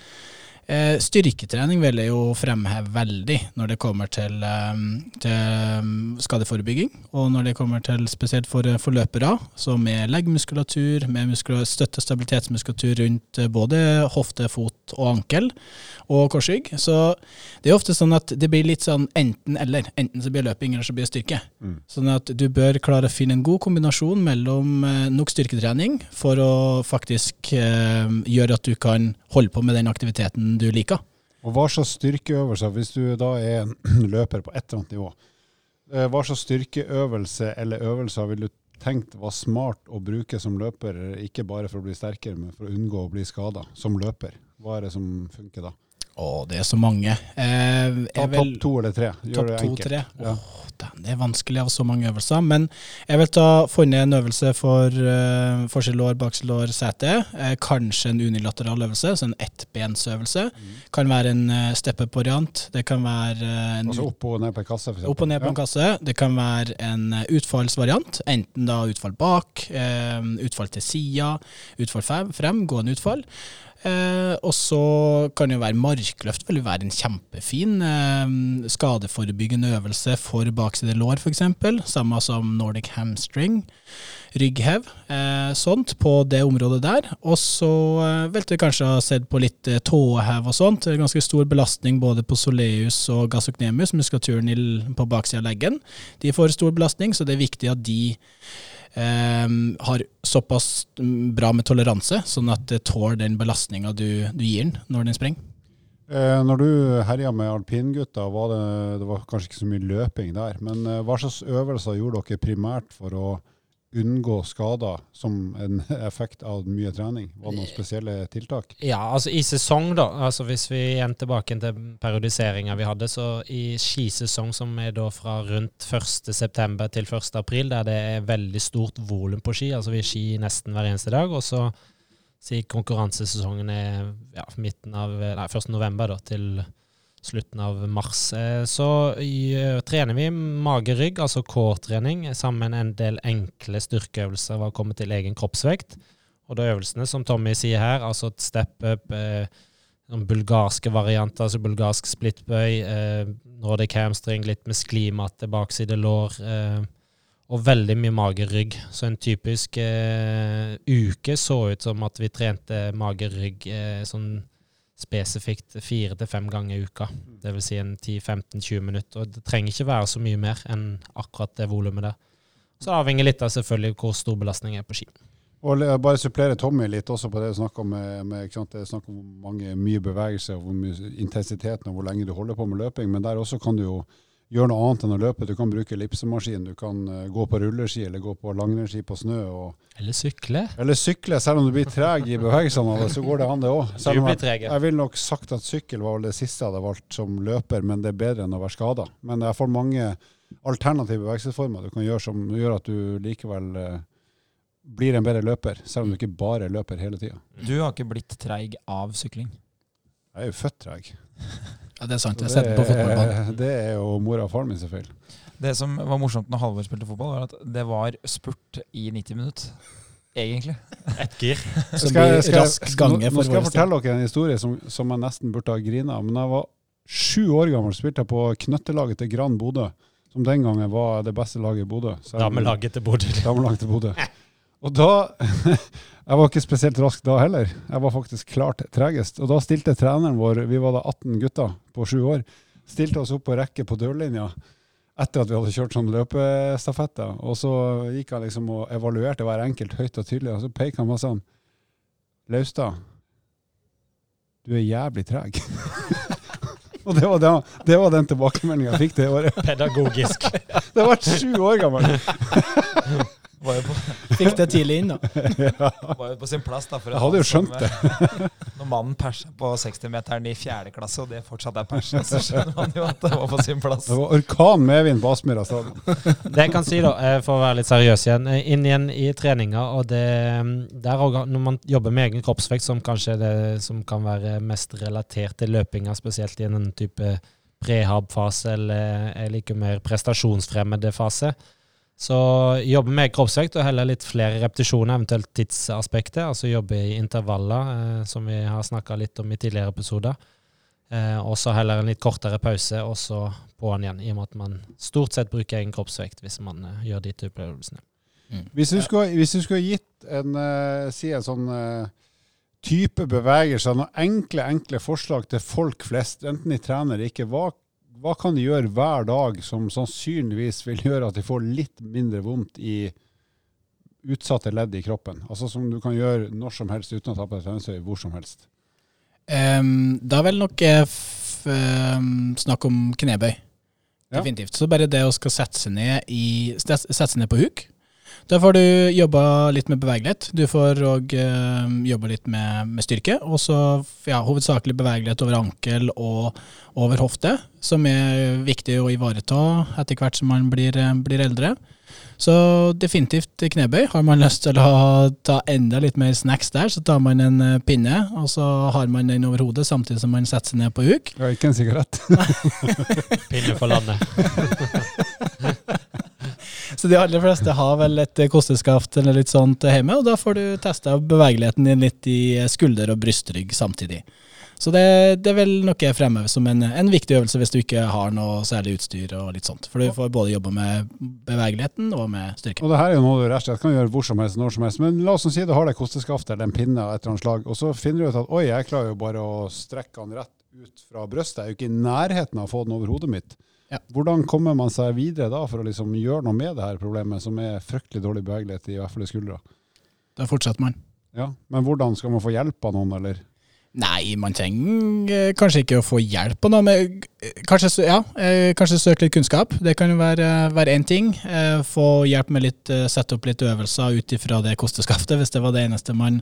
styrketrening vil jeg jo fremheve veldig når det kommer til, eh, til mm, skadeforebygging, og når det kommer til spesielt for, for løpere, så med leggmuskulatur, med muskula- støtte- og stabilitetsmuskulatur rundt eh, både hofte, fot og ankel, og korsrygg. Så det er ofte sånn at det blir litt sånn enten-eller. Enten så blir det løping, eller så blir det styrke.
Mm.
Sånn at du bør klare å finne en god kombinasjon mellom eh, nok styrketrening for å faktisk eh, gjøre at du kan holde på med den aktiviteten du liker.
Og hva slags styrkeøvelser, hvis du da er en løper på et eller annet nivå, eh, hva slags styrkeøvelse eller øvelser vil du tenkt var smart å bruke som løper, ikke bare for å bli sterkere, men for å unngå å bli skada som løper? Hva er det som funker da?
Å, det er så mange. Eh,
Ta topp to eller tre. Gjør
Topp
det enkelt.
tre.
Ja.
Åh, den, det er vanskelig av så mange øvelser. Men jeg vil ta funnet en øvelse for uh, forskjellår, bakselår, sete. Eh, kanskje en unilateral øvelse, så en ettbensøvelse.
Mm.
Kan være en uh, step-up-variant. Det kan være uh, en
Altså opp og ned på en kasse, eksempel.
opp og ned på en kasse. Det kan være en uh, utfallsvariant. Enten da utfall bak, eh, utfall til sida, utfall frem, frem gående utfall. Eh, og så kan jo være markløft, vil jo være en kjempefin eh, skadeforebyggende øvelse for bakside lår, f.eks. Samme som Nordic hamstring. Rygghev, eh, sånt, på det området der. Og så eh, vil du kanskje ha sett på litt eh, tåhev og sånt. Det er ganske stor belastning både på soleus og gassocnemius, muskulaturen på baksida av leggen. De får stor belastning, så det er viktig at de har såpass bra med toleranse, sånn at det tåler den belastninga du, du gir den når den sprenger.
Eh, når du herja med alpingutta, var det, det var kanskje ikke så mye løping der. Men eh, hva slags øvelser gjorde dere primært for å unngå skader som en effekt av mye trening? Var det noen spesielle tiltak?
Ja, altså i sesong, da. Altså Hvis vi igjen tilbake til periodiseringa vi hadde, så i skisesong, som er da fra rundt 1.9. til 1.4, der det er veldig stort volum på ski, altså vi ski nesten hver eneste dag, og så si konkurransesesongen er ja, midten av Nei, 1. til da, til slutten av mars. Eh, Så eh, trener vi mage-rygg, altså core-trening, sammen med en del enkle styrkeøvelser ved å komme til egen kroppsvekt. Og da øvelsene, som Tommy sier her, altså et step up, eh, sånn bulgarske varianter, altså bulgarsk splittbøy, eh, nordic hamstring, litt med sklimatte, bakside lår, og veldig mye mage-rygg. Så en typisk eh, uke så ut som at vi trente mage-rygg eh, sånn spesifikt fire til fem ganger i uka. Det vil si en 10-15-20 minutter. Og det trenger ikke være så mye mer enn akkurat det volumet der. Så det avhenger litt av selvfølgelig hvor stor belastning er på ski.
Og bare supplere Tommy litt også på det du snakker om med, med? Det er om mange, mye bevegelse og hvor mye intensiteten og hvor lenge du holder på med løping. Men der også kan du jo gjøre noe annet enn å løpe. Du kan bruke ellipsemaskin, du kan eh, gå på rulleski eller gå på langrennsski på snø. Og,
Eller sykle.
eller sykle. Selv om du blir treg i bevegelsene av det, så går det an det òg.
Treg.
Jeg ville nok sagt at sykkel var vel det siste jeg hadde valgt som løper, men det er bedre enn å være skada. Men jeg får mange alternative bevegelsesformer du kan gjøre som gjør at du likevel eh, blir en bedre løper, selv om du ikke bare løper hele tida.
Du har ikke blitt treig av sykling.
Jeg er jo født treg.
Ja, det er sant. Jeg har sett på fotballbanen.
det er jo mora og faren min sin feil.
Det som var morsomt når Halvor spilte fotball, var at det var spurt i 90 minutter. Egentlig.
Ett gir.
Som
Skal jeg-
blir
skal
rask gange
nå, nå skal jeg fortelle dere en historie som, som jeg nesten burde ha grina av. Men jeg var sju år gammel, spilte jeg på knøttelaget til Gran Bodø. Som den gangen var det beste laget i Bodø.
Damelaget til Bodø.
Damelaget til Bodø. Og da Jeg var ikke spesielt rask da heller. Jeg var faktisk klart tregest. Og da stilte treneren vår, vi var da 18 gutter på sju år, stilte oss opp på rekke på dørlinja etter at vi hadde kjørt sånn løpestafetter. Og så gikk han liksom og evaluerte hver enkelt høyt og tydelig, og så pekte han meg sånn Laustad, du er jævlig treg. og det var, den, det var den tilbakemeldinga jeg fikk det året.
Pedagogisk.
Det var sju år gammel.
Var jo på,
Fikk det tidlig inn, da.
var jo på sin plass. da. For
Jeg hadde jo
som,
skjønt det.
Når mannen persa på 60-meteren i fjerde klasse, og det fortsatt er persa, så skjønner man jo at det var på sin plass.
Det var orkan medvind på Aspmyra stadion.
Det jeg kan si, da, eh, for å være litt seriøs igjen, eh, inn igjen i treninga, og det der også, Når man jobber med egen kroppsvekt, som kanskje er det som kan være mest relatert til løpinga, spesielt i en type prehab-fase eller like mer prestasjonsfremmede fase, så jobbe med kroppsvekt og heller litt flere repetisjoner, eventuelt tidsaspektet. Altså jobbe i intervaller, eh, som vi har snakka litt om i tidligere episoder. Eh, og så heller en litt kortere pause, og så på'n igjen. I og med at man stort sett bruker egen kroppsvekt hvis man eh, gjør de type øvelsene.
Hvis du skulle, hvis du skulle gitt en, eh, si en sånn eh, type bevegelser, noen enkle, enkle forslag til folk flest, enten de trener eller ikke, hva, hva kan de gjøre hver dag som sannsynligvis vil gjøre at de får litt mindre vondt i utsatte ledd i kroppen? Altså som du kan gjøre når som helst uten å ta på deg treningstøy hvor som helst.
Um, da vil nok um, f, snakke om knebøy.
Ja.
Definitivt. Så bare det å skal sette seg ned, i, sette seg ned på huk. Da får du jobba litt med bevegelighet. Du får òg jobba litt med, med styrke. Og så ja, hovedsakelig bevegelighet over ankel og over hofte, som er viktig å ivareta etter hvert som man blir, eh, blir eldre. Så definitivt knebøy. Har man lyst til å ta enda litt mer snacks der, så tar man en eh, pinne, og så har man den over hodet samtidig som man setter seg ned på huk.
Ja, ikke en sigarett.
Pinne for landet.
Så de aller fleste har vel et kosteskaft eller litt sånt hjemme, og da får du testa bevegeligheten din litt i skulder og brystrygg samtidig. Så det, det er vel noe jeg fremhever som en, en viktig øvelse hvis du ikke har noe særlig utstyr og litt sånt. For du får både jobbe med bevegeligheten og med styrke.
Og det her er jo noe du rett og slett kan gjøre hvor som helst, når som helst. Men la oss si du har det kosteskaft eller en pinne et eller annet slag, og så finner du ut at oi, jeg klarer jo bare å strekke den rett ut fra brøstet. Jeg er jo ikke i nærheten av å få den over hodet mitt.
Ja.
Hvordan kommer man seg videre da for å liksom gjøre noe med det her problemet, som er fryktelig dårlig bevegelighet, i hvert fall i skuldra?
Da fortsetter man.
Ja, Men hvordan skal man få hjelp av noen, eller?
Nei, man trenger eh, kanskje ikke å få hjelp på noe, men eh, kanskje, ja, eh, kanskje søke litt kunnskap. Det kan jo være, én ting. Få hjelp med litt, sette opp litt øvelser ut ifra det kosteskaftet, hvis det var det eneste man,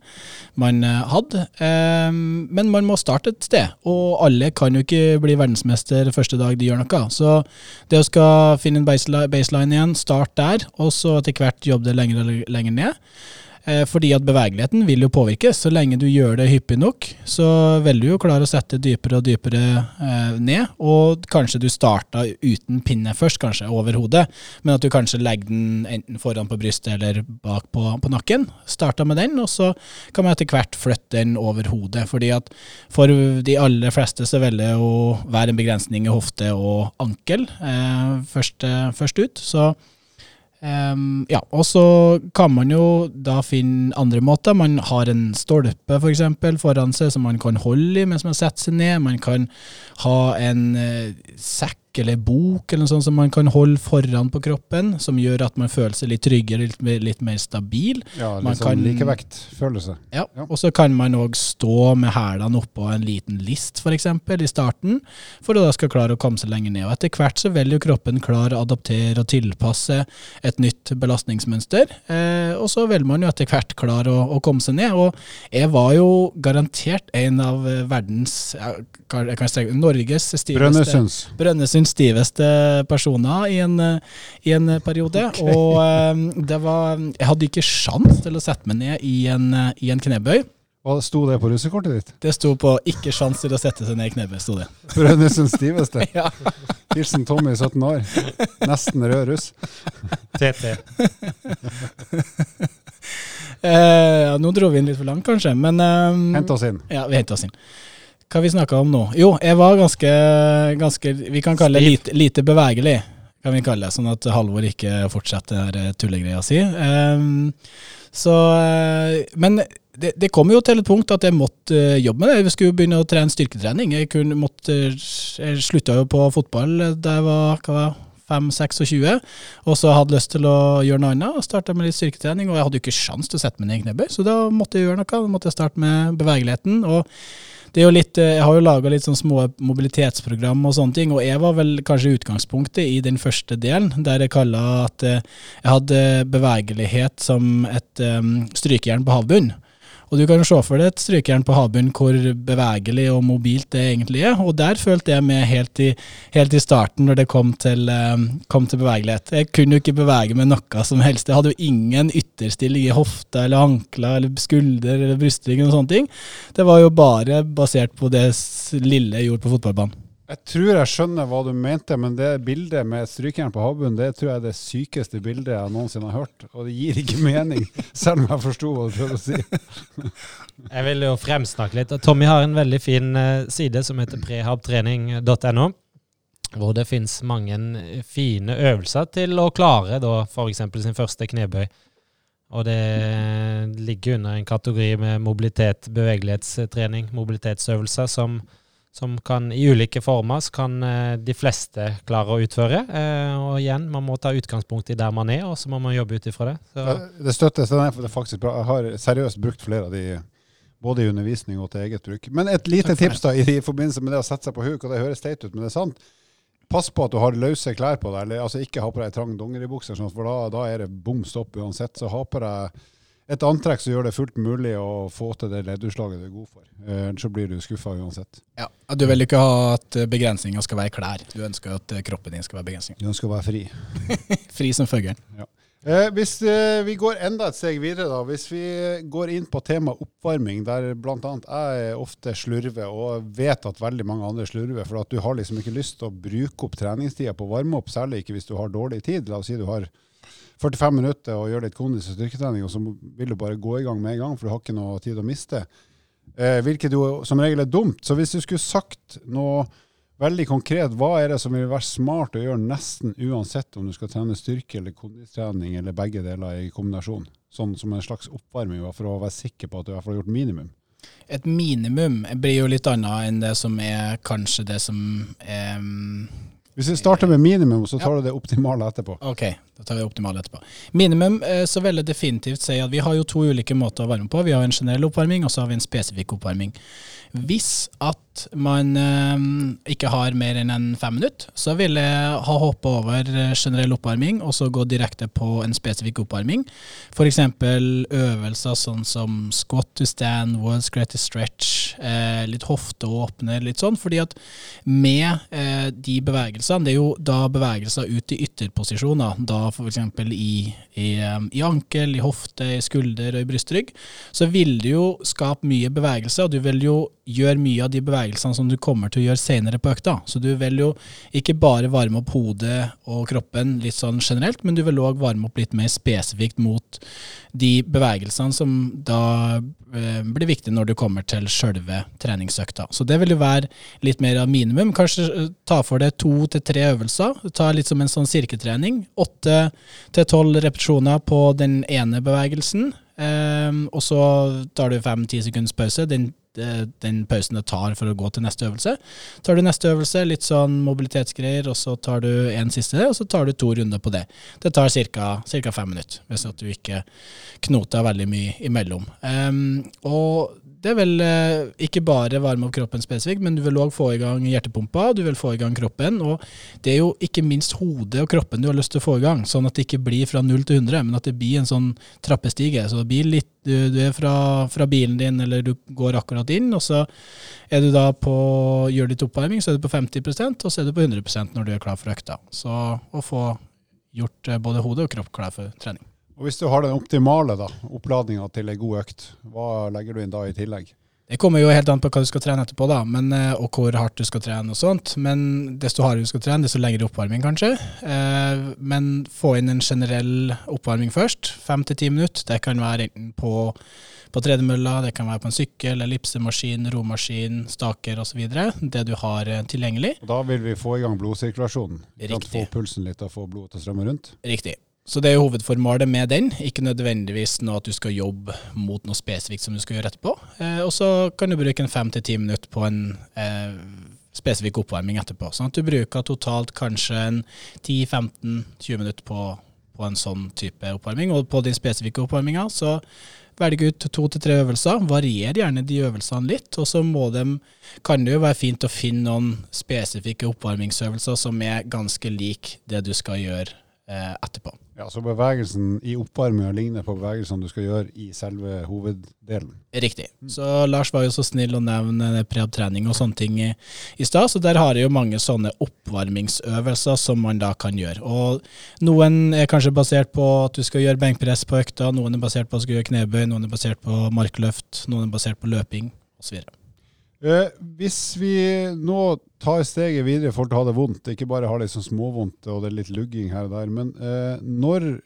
man hadde. Men man må starte et sted, og alle kan jo ikke bli verdensmester første dag de gjør noe. Så det å skal finne en baseline igjen, start der, og så etter hvert jobbe det lenger og lenger ned. Eh, Fordi at bevegeligheten vil jo påvirkes. Så lenge du gjør det hyppig nok, så vil du jo klare å sette dypere og dypere eh, ned. Og kanskje du starta uten pinne først, kanskje over hodet, men at du kanskje legger den enten foran på brystet eller bak på, på nakken. Starta med den, og så kan man etter hvert flytte den over hodet. Fordi at for de aller fleste så vil det jo være en begrensning i hofte og ankel eh, først, først ut. Så Ehm, ja, og så kan man jo da finne andre måter. Man har en stolpe for eksempel foran seg som man kan holde i mens man setter seg ned. Man kan ha en uh, sekk eller bok eller noe sånt som man kan holde foran på kroppen, som gjør at man føler seg litt tryggere, litt, litt mer stabil.
Ja,
Man
litt sånn likevektfølelse.
Ja,
Ja.
Og så kan man òg stå med hælene oppå en liten list, f.eks. i starten, for å da skal klare å komme seg lenger ned. Og etter hvert så vil jo kroppen klare å adaptere og tilpasse et nytt belastningsmønster. Eh, og så vil man jo etter hvert klare å, å komme seg ned. Og jeg var jo garantert en av verdens ja, kan- jeg kan strekke, Norges stiveste
Brønnøysunds.
Stiveste personer i en, i en periode. Og eh, det var Jeg hadde ikke sjans til å sette meg ned i en, i en knebøy.
Hva sto det på russekortet ditt?
Det sto på 'ikke sjans til å sette seg ned i knebøy'. sto det.
Brønnøysunds stiveste.
Ja.
Hilsen Tommy, 17 år. Nesten rød russ.
TT.
Eh, ja, nå dro vi inn litt for langt, kanskje, men eh,
Hent oss inn.
Ja, vi henter oss inn. Hva vi snakka om nå? Jo, jeg var ganske, ganske Vi kan kalle det lite, lite bevegelig, kan vi kalle det. Sånn at Halvor ikke fortsetter den tullegreia si. Um, så eh, Men det, det kom jo til et punkt at jeg måtte eh, jobbe med det. Jeg skulle begynne å trene styrketrening. Jeg, kunne, måtte, jeg slutta jo på fotball da jeg var hva var, 5-26, og så hadde lyst til å gjøre noe annet. Starta med litt styrketrening, og jeg hadde jo ikke sjans til å sette meg ned i knebøy, så da måtte jeg gjøre noe. Da måtte jeg starte med bevegeligheten. og det er jo litt, eh, Jeg har jo laga litt sånn små mobilitetsprogram og sånne ting, og jeg var vel kanskje utgangspunktet i den første delen, der jeg kalla at eh, jeg hadde bevegelighet som et um, strykejern på havbunnen. Og du kan jo se for deg et strykejern på havbunnen hvor bevegelig og mobilt det egentlig er, og der følte jeg med helt i, helt i starten når det kom til, um, kom til bevegelighet. Jeg kunne jo ikke bevege meg noe som helst. Jeg hadde jo ingen ytterstilling i hofta eller ankler eller skulder eller brystring og sånne ting. Det var jo bare basert på det lille jeg gjorde på fotballbanen.
Jeg tror jeg skjønner hva du mente, men det bildet med strykejern på havbunnen, det tror jeg er det sykeste bildet jeg noensinne har hørt. Og det gir ikke mening, selv om jeg forsto hva du prøvde å si.
Jeg vil jo fremsnakke litt. Tommy har en veldig fin eh, side som heter prehabtrening.no. Hvor det finnes mange fine øvelser til å klare da f.eks. sin første knebøy. Og det ligger under en kategori med mobilitet, bevegelighetstrening, mobilitetsøvelser, som, som kan i ulike former så kan eh, de fleste klare å utføre. Eh, og igjen, man må ta utgangspunkt i der man er, og så må man jobbe ut ifra det. Så,
Det støttes. Det er faktisk bra. Jeg har seriøst brukt flere av de, både i undervisning og til eget bruk. Men et lite tips da, i, i forbindelse med det å sette seg på huk, og det høres teit ut, men det er sant. Pass på at du har løse klær på deg, eller altså ikke ha på deg trang dongeribukse, sånn, for da, da er det bom stopp uansett. Så ha på deg et antrekk som gjør det fullt mulig å få til det leddutslaget du er god for. Eh, Ellers så blir du skuffa uansett.
Ja. Du vil ikke ha at begrensninga skal være klær. Du ønsker at eh, kroppen din skal være begrensning.
Du ønsker å være fri.
Fri som fuglen.
Eh, hvis eh, vi går enda et steg videre, da. Hvis vi går inn på tema oppvarming, der bl.a. jeg ofte slurver, og vet at veldig mange andre slurver, for at du har liksom ikke lyst til å bruke opp treningstida på å varme opp, særlig ikke hvis du har dårlig tid. La oss si du har 45 minutter og gjør litt kondis og styrketrening, og så vil du bare gå i gang med en gang, for du har ikke noe tid å miste. Eh, hvilket jo som regel er dumt. Så hvis du skulle sagt noe veldig konkret, hva er det som vil være smart å gjøre nesten uansett om du skal trene styrke eller kondistrening eller begge deler i kombinasjon? Sånn som en slags oppvarming for å være sikker på at du i hvert fall har gjort minimum.
Et minimum blir jo litt annet enn det som er kanskje det som er
Hvis vi starter med minimum, så tar du det optimale etterpå.
Ok, da tar vi optimale etterpå. Minimum, eh, så vil jeg definitivt si at vi har jo to ulike måter å varme på. Vi har en generell oppvarming, og så har vi en spesifikk oppvarming. Hvis at man eh, ikke har mer enn en fem minutter, så vil jeg ha hoppa over eh, generell oppvarming og så gå direkte på en spesifikk oppvarming. F.eks. øvelser sånn som squat to stand, world's greatest stretch, eh, litt hofteåpner, litt sånn. Fordi at med eh, de bevegelsene, det er jo da bevegelser ut i ytterposisjoner, da f.eks. I, i, eh, i ankel, i hofte, i skulder og i brystrygg, så vil du jo skape mye bevegelse, og du vil jo gjøre mye av de bevegelsene som du kommer til å gjøre senere på økta. Så du vil jo ikke bare varme opp hodet og kroppen litt sånn generelt, men du vil òg varme opp litt mer spesifikt mot de bevegelsene som da eh, blir viktige når du kommer til sjølve treningsøkta. Så det vil jo være litt mer av minimum. Kanskje eh, ta for deg to til tre øvelser. Ta litt som en sånn sirketrening. Åtte til tolv repetisjoner på den ene bevegelsen. Eh, og så tar du fem-ti sekunders pause. Den eh, den pausen det tar for å gå til neste øvelse. Tar du neste øvelse, litt sånn mobilitetsgreier, og så tar du en siste, og så tar du to runder på det. Det tar ca. fem minutter, hvis at du ikke knoter veldig mye imellom. Ehm, og det vil eh, ikke bare varme opp kroppen spesifikt, men du vil òg få i gang hjertepumpa, du vil få i gang kroppen. Og det er jo ikke minst hodet og kroppen du har lyst til å få i gang, sånn at det ikke blir fra 0 til 100, men at det blir en sånn trappestige. Så det blir litt, du, du er fra, fra bilen din, eller du går akkurat inn, og så er du da på gjør litt oppvarming, så er du på 50% og så er du på 100% når du er klar for økta. Så å få gjort eh, både hode og kropp klar for trening.
Og hvis du har den optimale da, oppladninga til ei god økt, hva legger du inn da i tillegg?
Det kommer jo helt an på hva du skal trene etterpå, da, men, eh, og hvor hardt du skal trene og sånt. Men desto hardere du skal trene, desto lengre oppvarming kanskje. Eh, men få inn en generell oppvarming først, fem til ti minutter. Det kan være enten på, på tredemølla, det kan være på en sykkel, ellipsemaskin, romaskin, staker osv. Det du har eh, tilgjengelig.
Og da vil vi få i gang blodsirkulasjonen.
Riktig.
Få pulsen litt og få blodet til å strømme rundt.
Riktig. Så det er jo hovedformålet med den, ikke nødvendigvis noe at du skal jobbe mot noe spesifikt som du skal gjøre etterpå. Eh, og så kan du bruke en fem til ti minutter på en eh, spesifikk oppvarming etterpå. Sånn at du bruker totalt kanskje en 10-15-20 minutter på, på en sånn type oppvarming. Og på den spesifikke oppvarminga så velg ut to til tre øvelser. Varier gjerne de øvelsene litt. Og så de, kan det jo være fint å finne noen spesifikke oppvarmingsøvelser som er ganske lik det du skal gjøre etterpå.
Ja, Så bevegelsen i oppvarminga ligner på bevegelsene du skal gjøre i selve hoveddelen.
Riktig. Så Lars var jo så snill å nevne prehab-trening og sånne ting i, i stad, så der har jeg jo mange sånne oppvarmingsøvelser som man da kan gjøre. Og Noen er kanskje basert på at du skal gjøre benkpress på økta, noen er basert på at du skal gjøre knebøy, noen er basert på markløft, noen er basert på løping osv.
Eh, hvis vi nå tar steget videre for å ha det vondt, ikke bare ha litt sånn småvondt og det er litt lugging her og der, men eh, når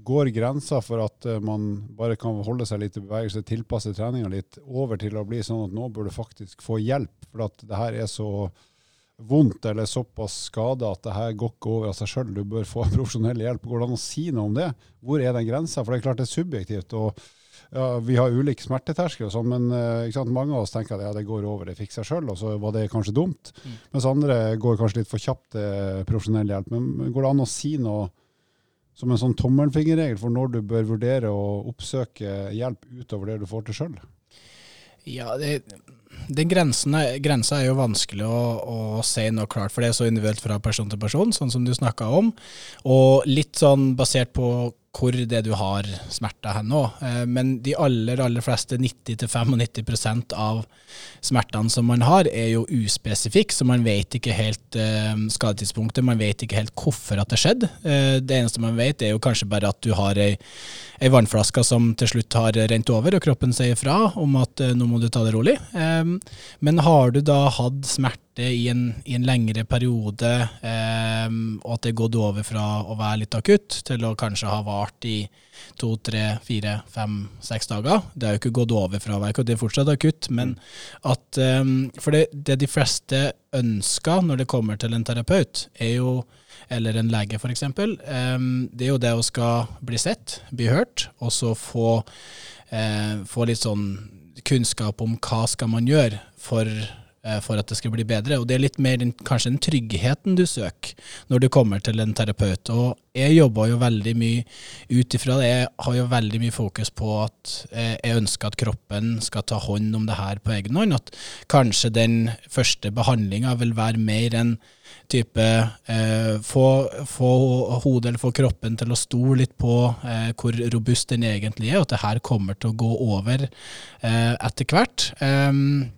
går grensa for at eh, man bare kan holde seg litt i bevegelse, tilpasse treninga litt, over til å bli sånn at nå bør du faktisk få hjelp, for at det her er så vondt eller såpass skada at det her går ikke over av seg sjøl, du bør få profesjonell hjelp. Går det an å si noe om det? Hvor er den grensa? For det er klart det er subjektivt. og ja, Vi har ulik smerteterskel, og sånn, men uh, mange av oss tenker at ja, det går over, det fikser seg sjøl, og så var det kanskje dumt. Mm. Mens andre går kanskje litt for kjapt til profesjonell hjelp. Men går det an å si noe som en sånn tommelfingerregel for når du bør vurdere å oppsøke hjelp utover det du får til sjøl?
Ja, det, den grensen grensa er jo vanskelig å, å si noe klart, for det er så individuelt fra person til person, sånn som du snakka om. Og litt sånn basert på hvor det du har smerter hen òg. Eh, men de aller, aller fleste, 90-95% av smertene som man har, er jo uspesifikke, så man vet ikke helt eh, skadetidspunktet. Man vet ikke helt hvorfor at det skjedde. Eh, det eneste man vet, er jo kanskje bare at du har ei, ei vannflaske som til slutt har rent over, og kroppen sier fra om at nå må du ta det rolig. Men har du da hatt smerte i en, i en lengre periode, eh, og at det gått over fra å være litt akutt til å kanskje ha vart i to, tre, fire, fem, seks dager. Det har jo ikke gått over fra å være akutt, det er fortsatt akutt, men at eh, For det, det, de fleste ønsker når det kommer til en terapeut, er jo eller en lege f.eks., eh, det er jo det å skal bli sett, bli hørt, og så få, eh, få litt sånn kunnskap om hva skal man gjøre for for at det skal bli bedre. Og det er litt mer den, kanskje den tryggheten du søker når du kommer til en terapeut. Og jeg jobber jo veldig mye ut ifra det. Jeg har jo veldig mye fokus på at eh, jeg ønsker at kroppen skal ta hånd om det her på egen hånd. At kanskje den første behandlinga vil være mer enn type eh, få, få, hodet eller få kroppen til å stole litt på eh, hvor robust den egentlig er, og at det her kommer til å gå over eh, etter hvert. Um,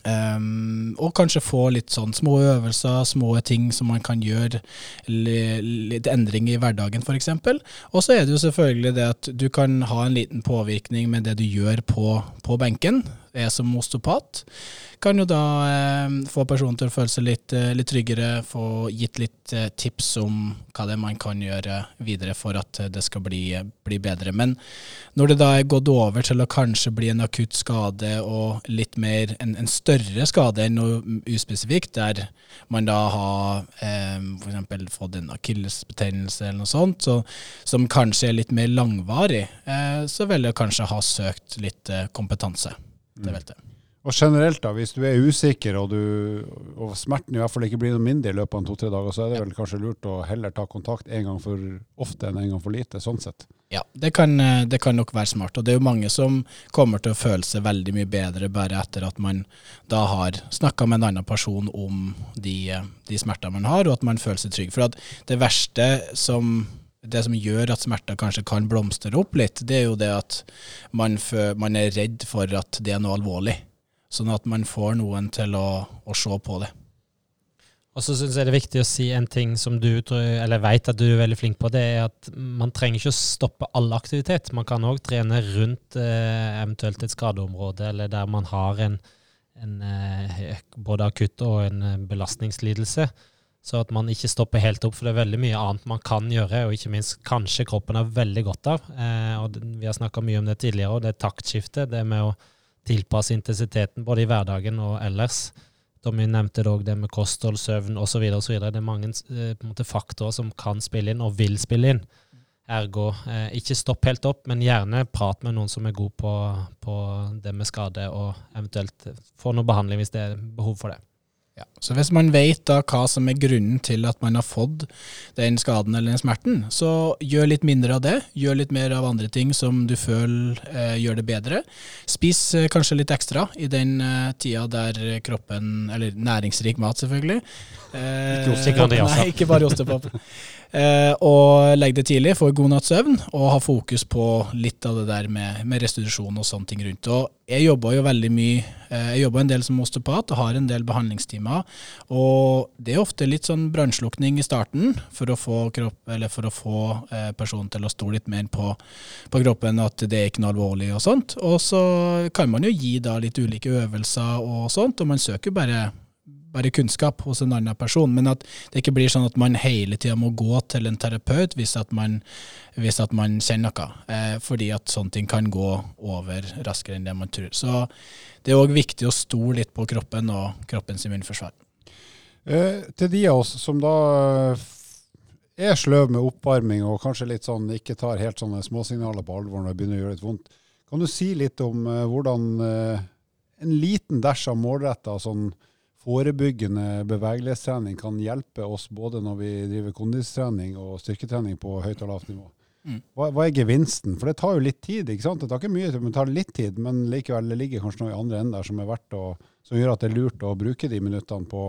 Um, og kanskje få litt sånn små øvelser, små ting som man kan gjøre, litt endring i hverdagen f.eks. Og så er det jo selvfølgelig det at du kan ha en liten påvirkning med det du gjør på, på benken er som osteopat, kan jo da eh, få personen til å føle seg litt, eh, litt tryggere, få gitt litt eh, tips om hva det er man kan gjøre videre for at det skal bli, bli, bedre. Men når det da er gått over til å kanskje bli en akutt skade og litt mer en, en større skade enn noe uspesifikt, der man da har eh, f.eks. fått en akillesbetennelse eller noe sånt, så, som kanskje er litt mer langvarig, eh, så vil jeg kanskje ha søkt litt eh, kompetanse det vet jeg.
Og generelt, da, hvis du er usikker og, du, og smerten i hvert fall ikke blir noe mindre i løpet av to-tre dager, så er det vel kanskje lurt å heller ta kontakt en gang for ofte enn en gang for lite, sånn sett.
Ja, det kan, det kan, nok være smart. Og det er jo mange som kommer til å føle seg veldig mye bedre bare etter at man da har snakka med en annen person om de, de smertene man har, og at man føler seg trygg. For at det verste som det som gjør at smerter kanskje kan blomstre opp litt, det er jo det at man, man er redd for at det er noe alvorlig. Sånn at man får noen til å, å se på det.
Og så syns jeg det er viktig å si en ting som du eller vet at du er veldig flink på. Det er at man trenger ikke å stoppe all aktivitet. Man kan òg trene rundt eh, eventuelt et skadeområde, eller der man har en, en eh, både akutt og en eh, belastningslidelse. Så at man ikke stopper helt opp, for det er veldig mye annet man kan gjøre, og ikke minst kanskje kroppen har veldig godt av. Eh, og Vi har snakka mye om det tidligere, og det er taktskiftet. Det med å tilpasse intensiteten både i hverdagen og ellers. Tommy nevnte òg det med kosthold, søvn osv. Det er mange eh, måte, faktorer som kan spille inn, og vil spille inn. Ergo, eh, ikke stopp helt opp, men gjerne prat med noen som er god på, på det med skade, og eventuelt få noe behandling hvis det er behov for det.
Ja. Så hvis man vet da hva som er grunnen til at man har fått den skaden eller den smerten, så gjør litt mindre av det. Gjør litt mer av andre ting som du føler eh, gjør det bedre. Spis eh, kanskje litt ekstra i den eh, tida der kroppen Eller næringsrik mat, selvfølgelig.
Eh, ikke ostepop.
Nei, ikke bare ostepop. Eh, og legg det tidlig, få god natts søvn, og ha fokus på litt av det der med, med restitusjon og sånne ting rundt. Og jeg jobber jo veldig mye eh, Jeg jobber en del som osteopat og har en del behandlingstimer. Og det er ofte litt sånn brannslukning i starten for å få, kropp, for å få eh, personen til å stole litt mer på, på, kroppen, at det er ikke noe alvorlig og sånt. Og så kan man jo gi da litt ulike øvelser og sånt, og man søker bare bare kunnskap hos en annen person, men at det ikke blir sånn at man hele tida må gå til en terapeut hvis at man, hvis at man kjenner noe. Eh, fordi at sånne ting kan gå over raskere enn det man tror. Så det er òg viktig å stole litt på kroppen og kroppens immunforsvar.
Eh, til de av oss som da eh, er sløv med oppvarming og kanskje litt sånn ikke tar helt sånne småsignaler på alvor når det begynner å gjøre litt vondt, kan du si litt om eh, hvordan eh, en liten dæsj av målretta sånn forebyggende bevegelighetstrening kan hjelpe oss både når vi driver kondistrening og styrketrening på høyt og lavt nivå. Mm. Hva, hva, er gevinsten? For det tar jo litt tid. ikke sant? Det tar ikke mye, men det tar litt tid, men likevel det ligger kanskje noe i andre enden der som er å, som gjør at det er lurt å bruke de minuttene på,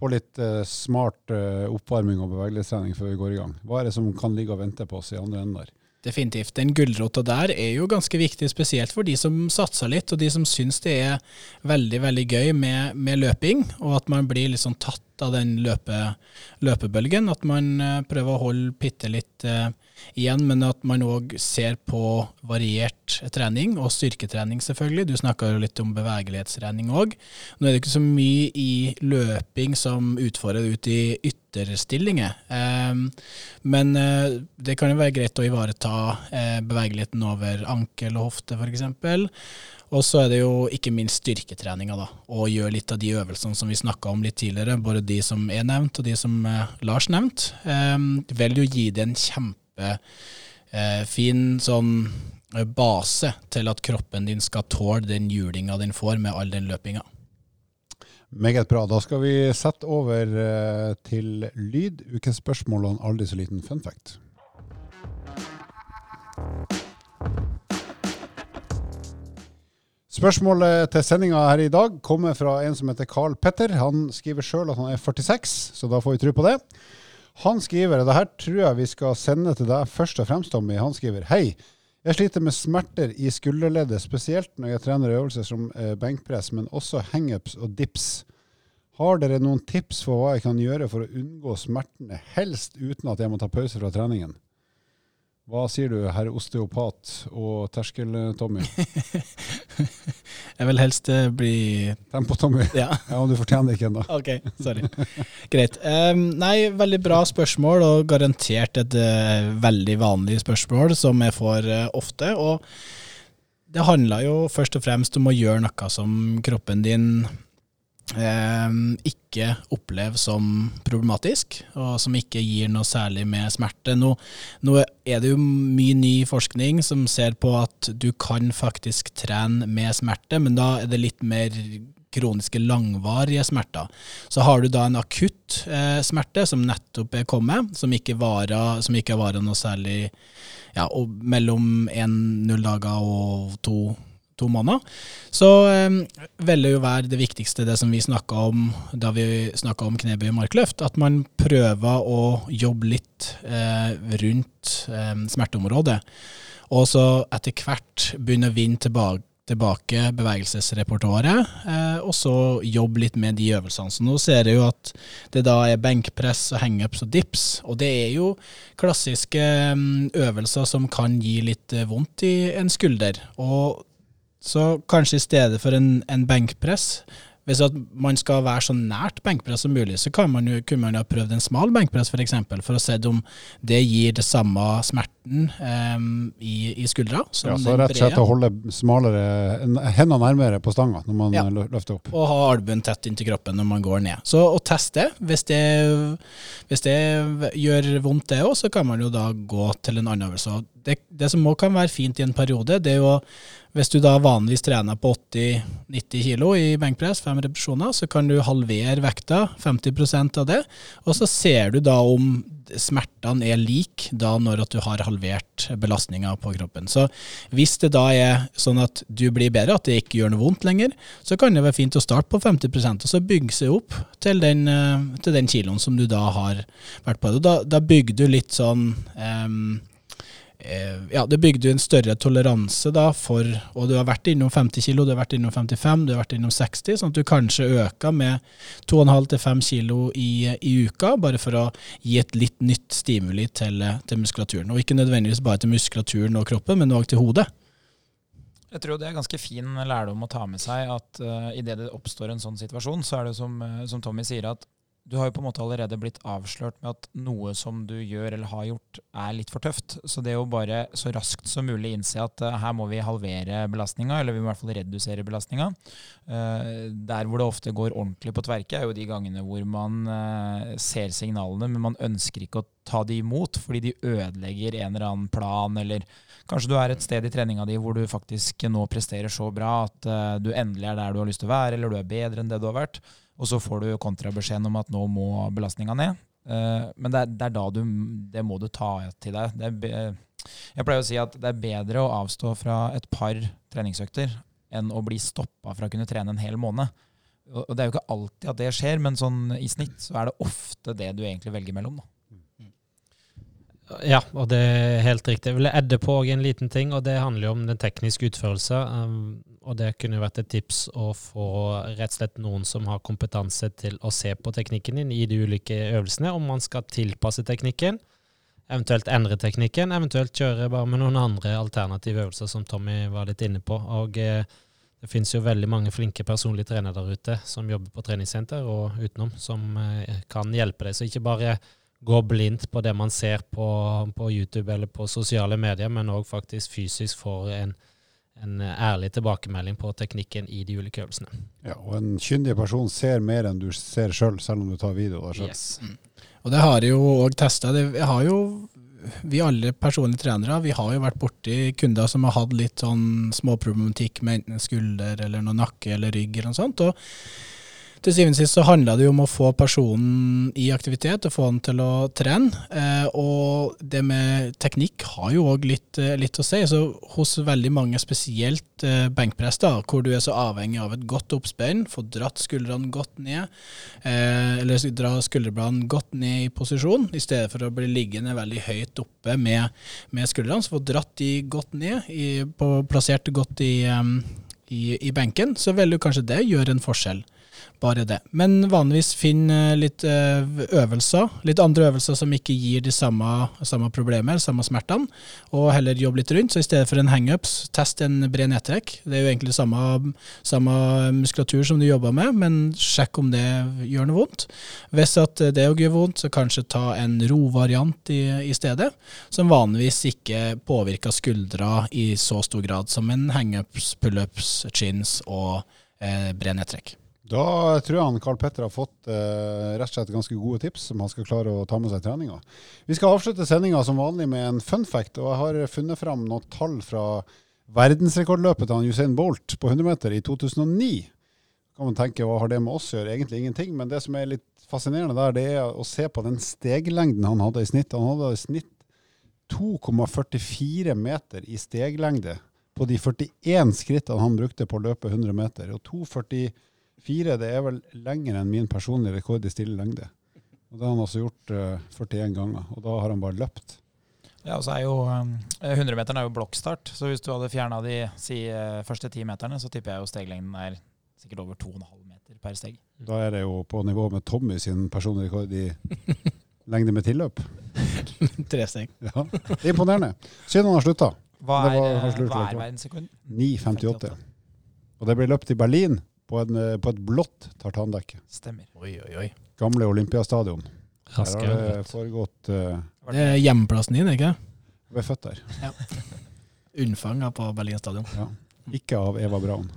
på litt uh, smart uh, oppvarming og bevegelighetstrening før vi går i gang. Hva er det som kan ligge og vente på oss i andre enden der?
Definitivt. Den gulrota der er jo ganske viktig, spesielt for de som satser litt, og de som syns det er veldig veldig gøy med, med løping, og at man blir liksom tatt av den løpe, løpebølgen. At man uh, prøver å holde bitte litt uh, igjen, men at man òg ser på variert trening, og styrketrening selvfølgelig. Du snakka jo litt om bevegelighetstrening òg. Nå er det ikke så mye i løping som utfordrer ut i ytterstillinger, um, men uh, det kan jo være greit å ivareta bevegeligheten over ankel og hofte f.eks. Og så er det jo ikke minst styrketreninga, da. Og gjøre litt av de øvelsene som vi snakka om litt tidligere, både de som er nevnt og de som eh, Lars nevnte. Eh, vil jo gi det en kjempefin eh, sånn eh, base til at kroppen din skal tåle den julinga den får med all den løpinga.
Meget bra. Da skal vi sette over eh, til lyd. Ukens spørsmål og en aldri så liten fun. Spørsmålet til sendinga her i dag kommer fra en som heter Carl Petter. Han skriver sjøl at han er 46, så da får vi tro på det. Han skriver, og det her tror jeg vi skal sende til deg først og fremst, Tommy. Han skriver Hei. Jeg sliter med smerter i skulderleddet, spesielt når jeg trener øvelser som eh, benkpress, men også hangups og dips. Har dere noen tips for hva jeg kan gjøre for å unngå smertene, helst uten at jeg må ta pause fra treningen? Hva sier du, herr osteopat og terskel-Tommy?
jeg vil helst eh, bli
Tempo-Tommy?
Ja.
ja, men du fortjener det ikke ennå.
ok, sorry. Greit. Um, nei, veldig bra spørsmål, og garantert et uh, veldig vanlig spørsmål som jeg får uh, ofte. Og det handler jo først og fremst om å gjøre noe som kroppen din ikke opplever som problematisk, og som ikke gir noe særlig med smerte. Nå, nå, er det jo mye ny forskning som ser på at du kan faktisk trene med smerte, men da er det litt mer kroniske, langvarige smerter. Så har du da en akutt eh, smerte som nettopp er kommet, som ikke ikke varer noe særlig ja, mellom en null dager og to to måneder. Så eh, vil jo være det viktigste, det som vi snakka om da vi snakka om knebøy og markløft, at man prøver å jobbe litt eh, rundt eh, smerteområdet. Og så etter hvert begynne å vinne tilbake tilbake bevegelsesrepertoaret, eh, og så jobbe litt med de øvelsene. Så nå ser jeg jo at det da er benkpress og hangups og dips, og det er jo klassiske øvelser som kan gi litt eh, vondt i en skulder. Og så kanskje i stedet for en, en benkpress, hvis man skal være så nært benkpress som mulig, så kan man jo, kunne man jo ha prøvd en smal benkpress f.eks., for, eksempel, for å se om det gir det samme smerten um, i, i, skuldra.
ja, så rett og slett å holde smalere, hendene nærmere på stanga når man ja. løfter opp.
Og ha albuen tett inntil kroppen når man går ned. Så å teste, hvis det, hvis det gjør vondt det òg, så kan man jo da gå til en annen øvelse. Det, det som òg kan være fint i en periode, det er jo hvis du da vanligvis trener på 80-90 kg i benkpress, fem repetisjoner, så kan du halvere vekta, 50% av det, og så ser du da om smertene er like da når at du har halvert belastninga på kroppen. Så hvis det da er sånn at du blir bedre, at det ikke gjør noe vondt lenger, så kan det være fint å starte på 50% og så bygge seg opp til den, eh, til den kiloen som du da har vært på. Da, da bygger du litt sånn um, ja, det bygde jo en større toleranse da for Og du har vært innom 50 kilo, du har vært innom 55, du har vært innom 60, sånn at du kanskje øker med 2,5-5 kilo i, i, uka, bare for å gi et litt nytt stimuli til, til muskulaturen. Og ikke nødvendigvis bare til muskulaturen og kroppen, men òg til hodet.
Jeg tror det er ganske fin lærdom å ta med seg at uh, idet det oppstår en sånn situasjon, så er det som, uh, som Tommy sier, at du har jo på en måte allerede blitt avslørt med at noe som du gjør eller har gjort, er litt for tøft. Så det å bare så raskt som mulig innse at uh, her må vi halvere belastninga, eller vi må i hvert fall redusere belastninga. Uh, der hvor det ofte går ordentlig på tverke, er jo de gangene hvor man uh, ser signalene, men man ønsker ikke å ta de imot, fordi de ødelegger en eller annen plan, eller kanskje du er et sted i treninga di hvor du faktisk nå presterer så bra at du endelig er der du har lyst til å være, eller du er bedre enn det du har vært. Og så får du kontrabeskjeden om at nå må belastninga ned. Uh, men det er, det er, da du Det må du ta til deg. jeg pleier å si at det er bedre å avstå fra et par treningsøkter enn å bli stoppa fra å kunne trene en hel måned. Og det er jo ikke alltid at det skjer, men sånn i snitt så er det ofte det du egentlig velger mellom. da.
Ja, og det er helt riktig. Jeg vil edde på en liten ting, og det handler jo om den tekniske utførelse. Um, og det kunne vært et tips å få rett og slett noen som har kompetanse til å se på teknikken din i de ulike øvelsene, om man skal tilpasse teknikken, eventuelt endre teknikken, eventuelt kjøre bare med noen andre alternative øvelser, som Tommy var litt inne på. Og eh, det finnes jo veldig mange flinke personlige trenere der ute som jobber på treningssenter og utenom, som eh, kan hjelpe deg. Så ikke bare gå blindt på det man ser på, på YouTube eller på sosiale medier, men òg faktisk fysisk får en en ærlig tilbakemelding på teknikken i de ulike øvelsene.
Ja, og en kyndig person ser mer enn du ser sjøl, selv, selv om du tar video.
Yes.
Mm. Og det har jeg jo òg testa. Vi alle personlige trenere vi har jo vært borti kunder som har hatt litt sånn småproblematikk med enten skulder eller noe nakke eller rygg eller noe sånt. og til syvende og sist så handler det jo om å få personen i aktivitet og få han til å trene. Eh, og det med teknikk har jo òg litt, eh, litt, å si. Så hos veldig mange, spesielt eh, benkpress, hvor du er så avhengig av et godt oppspenn, få dratt skuldrene godt ned, eh, eller dra skulderbladene godt ned i posisjon, i stedet for å bli liggende veldig høyt oppe med, med skuldrene. Så få dratt de godt ned, i, på, plassert godt i, um, i, i benken, så vil jo kanskje det gjøre en forskjell bare det. Men vanligvis finn eh, litt eh, øvelser, litt andre øvelser som ikke gir de samme, samme problemer, samme smertene, og heller jobb litt rundt. Så i stedet for en hangups, test en bred nedtrekk. Det er jo egentlig samme, samme muskulatur som du jobber med, men sjekk om det gjør noe vondt. Hvis at det òg gjør vondt, så kanskje ta en rovariant i, i stedet, som vanligvis ikke påvirker skuldra i så stor grad som en hangups, pullups, chins og eh, bred nedtrekk.
Da tror jeg han Karl Petter har fått eh, rett og slett ganske gode tips som han skal klare å ta med seg i treninga. Vi skal avslutte sendinga som vanlig med en fun fact, og jeg har funnet fram noen tall fra verdensrekordløpet til Usain Bolt på 100 meter i 2009. Kan man tenke, Hva har det med oss å gjøre? Egentlig ingenting. Men det som er litt fascinerende der, det er å se på den steglengden han hadde i snitt. Han hadde i snitt 2,44 meter i steglengde på de 41 skrittene han brukte på å løpe 100 meter. Og 2,44 Fire det er vel lenger enn min personlige rekord i stille lengde. Og Det har han også gjort uh, eh, 41 ganger, og da har han bare løpt.
Ja, og så er jo um, eh, 100-meteren er jo blokkstart, så hvis du hadde fjerna de si, uh, første ti meterne, så tipper jeg jo steglengden er sikkert over 2,5 meter per steg.
Da er det jo på nivå med Tommy sin personlige rekord i lengde med tilløp.
Tre steg.
Ja, det er imponerende. Siden han har slutta.
Hva er, hva er verdensrekorden?
9,58. Og det ble løpt i Berlin på, en, eh, på et blått tartandekke.
Stemmer.
Oi, oi, oi.
Gamle Olympiastadion.
Raske.
Har det foregått uh,
Det er hjemmeplassen din, ikke
Vi er født der.
Ja. Unnfanga på Berlin stadion.
Ja. Ikke av Eva Braun.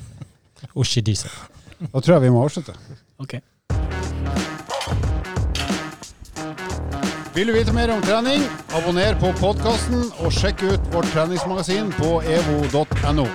Oshi.
Da tror jeg vi må avslutte.
Ok.
Vil du vite mer om trening, abonner på podkasten og sjekk ut vårt treningsmagasin på evo.no.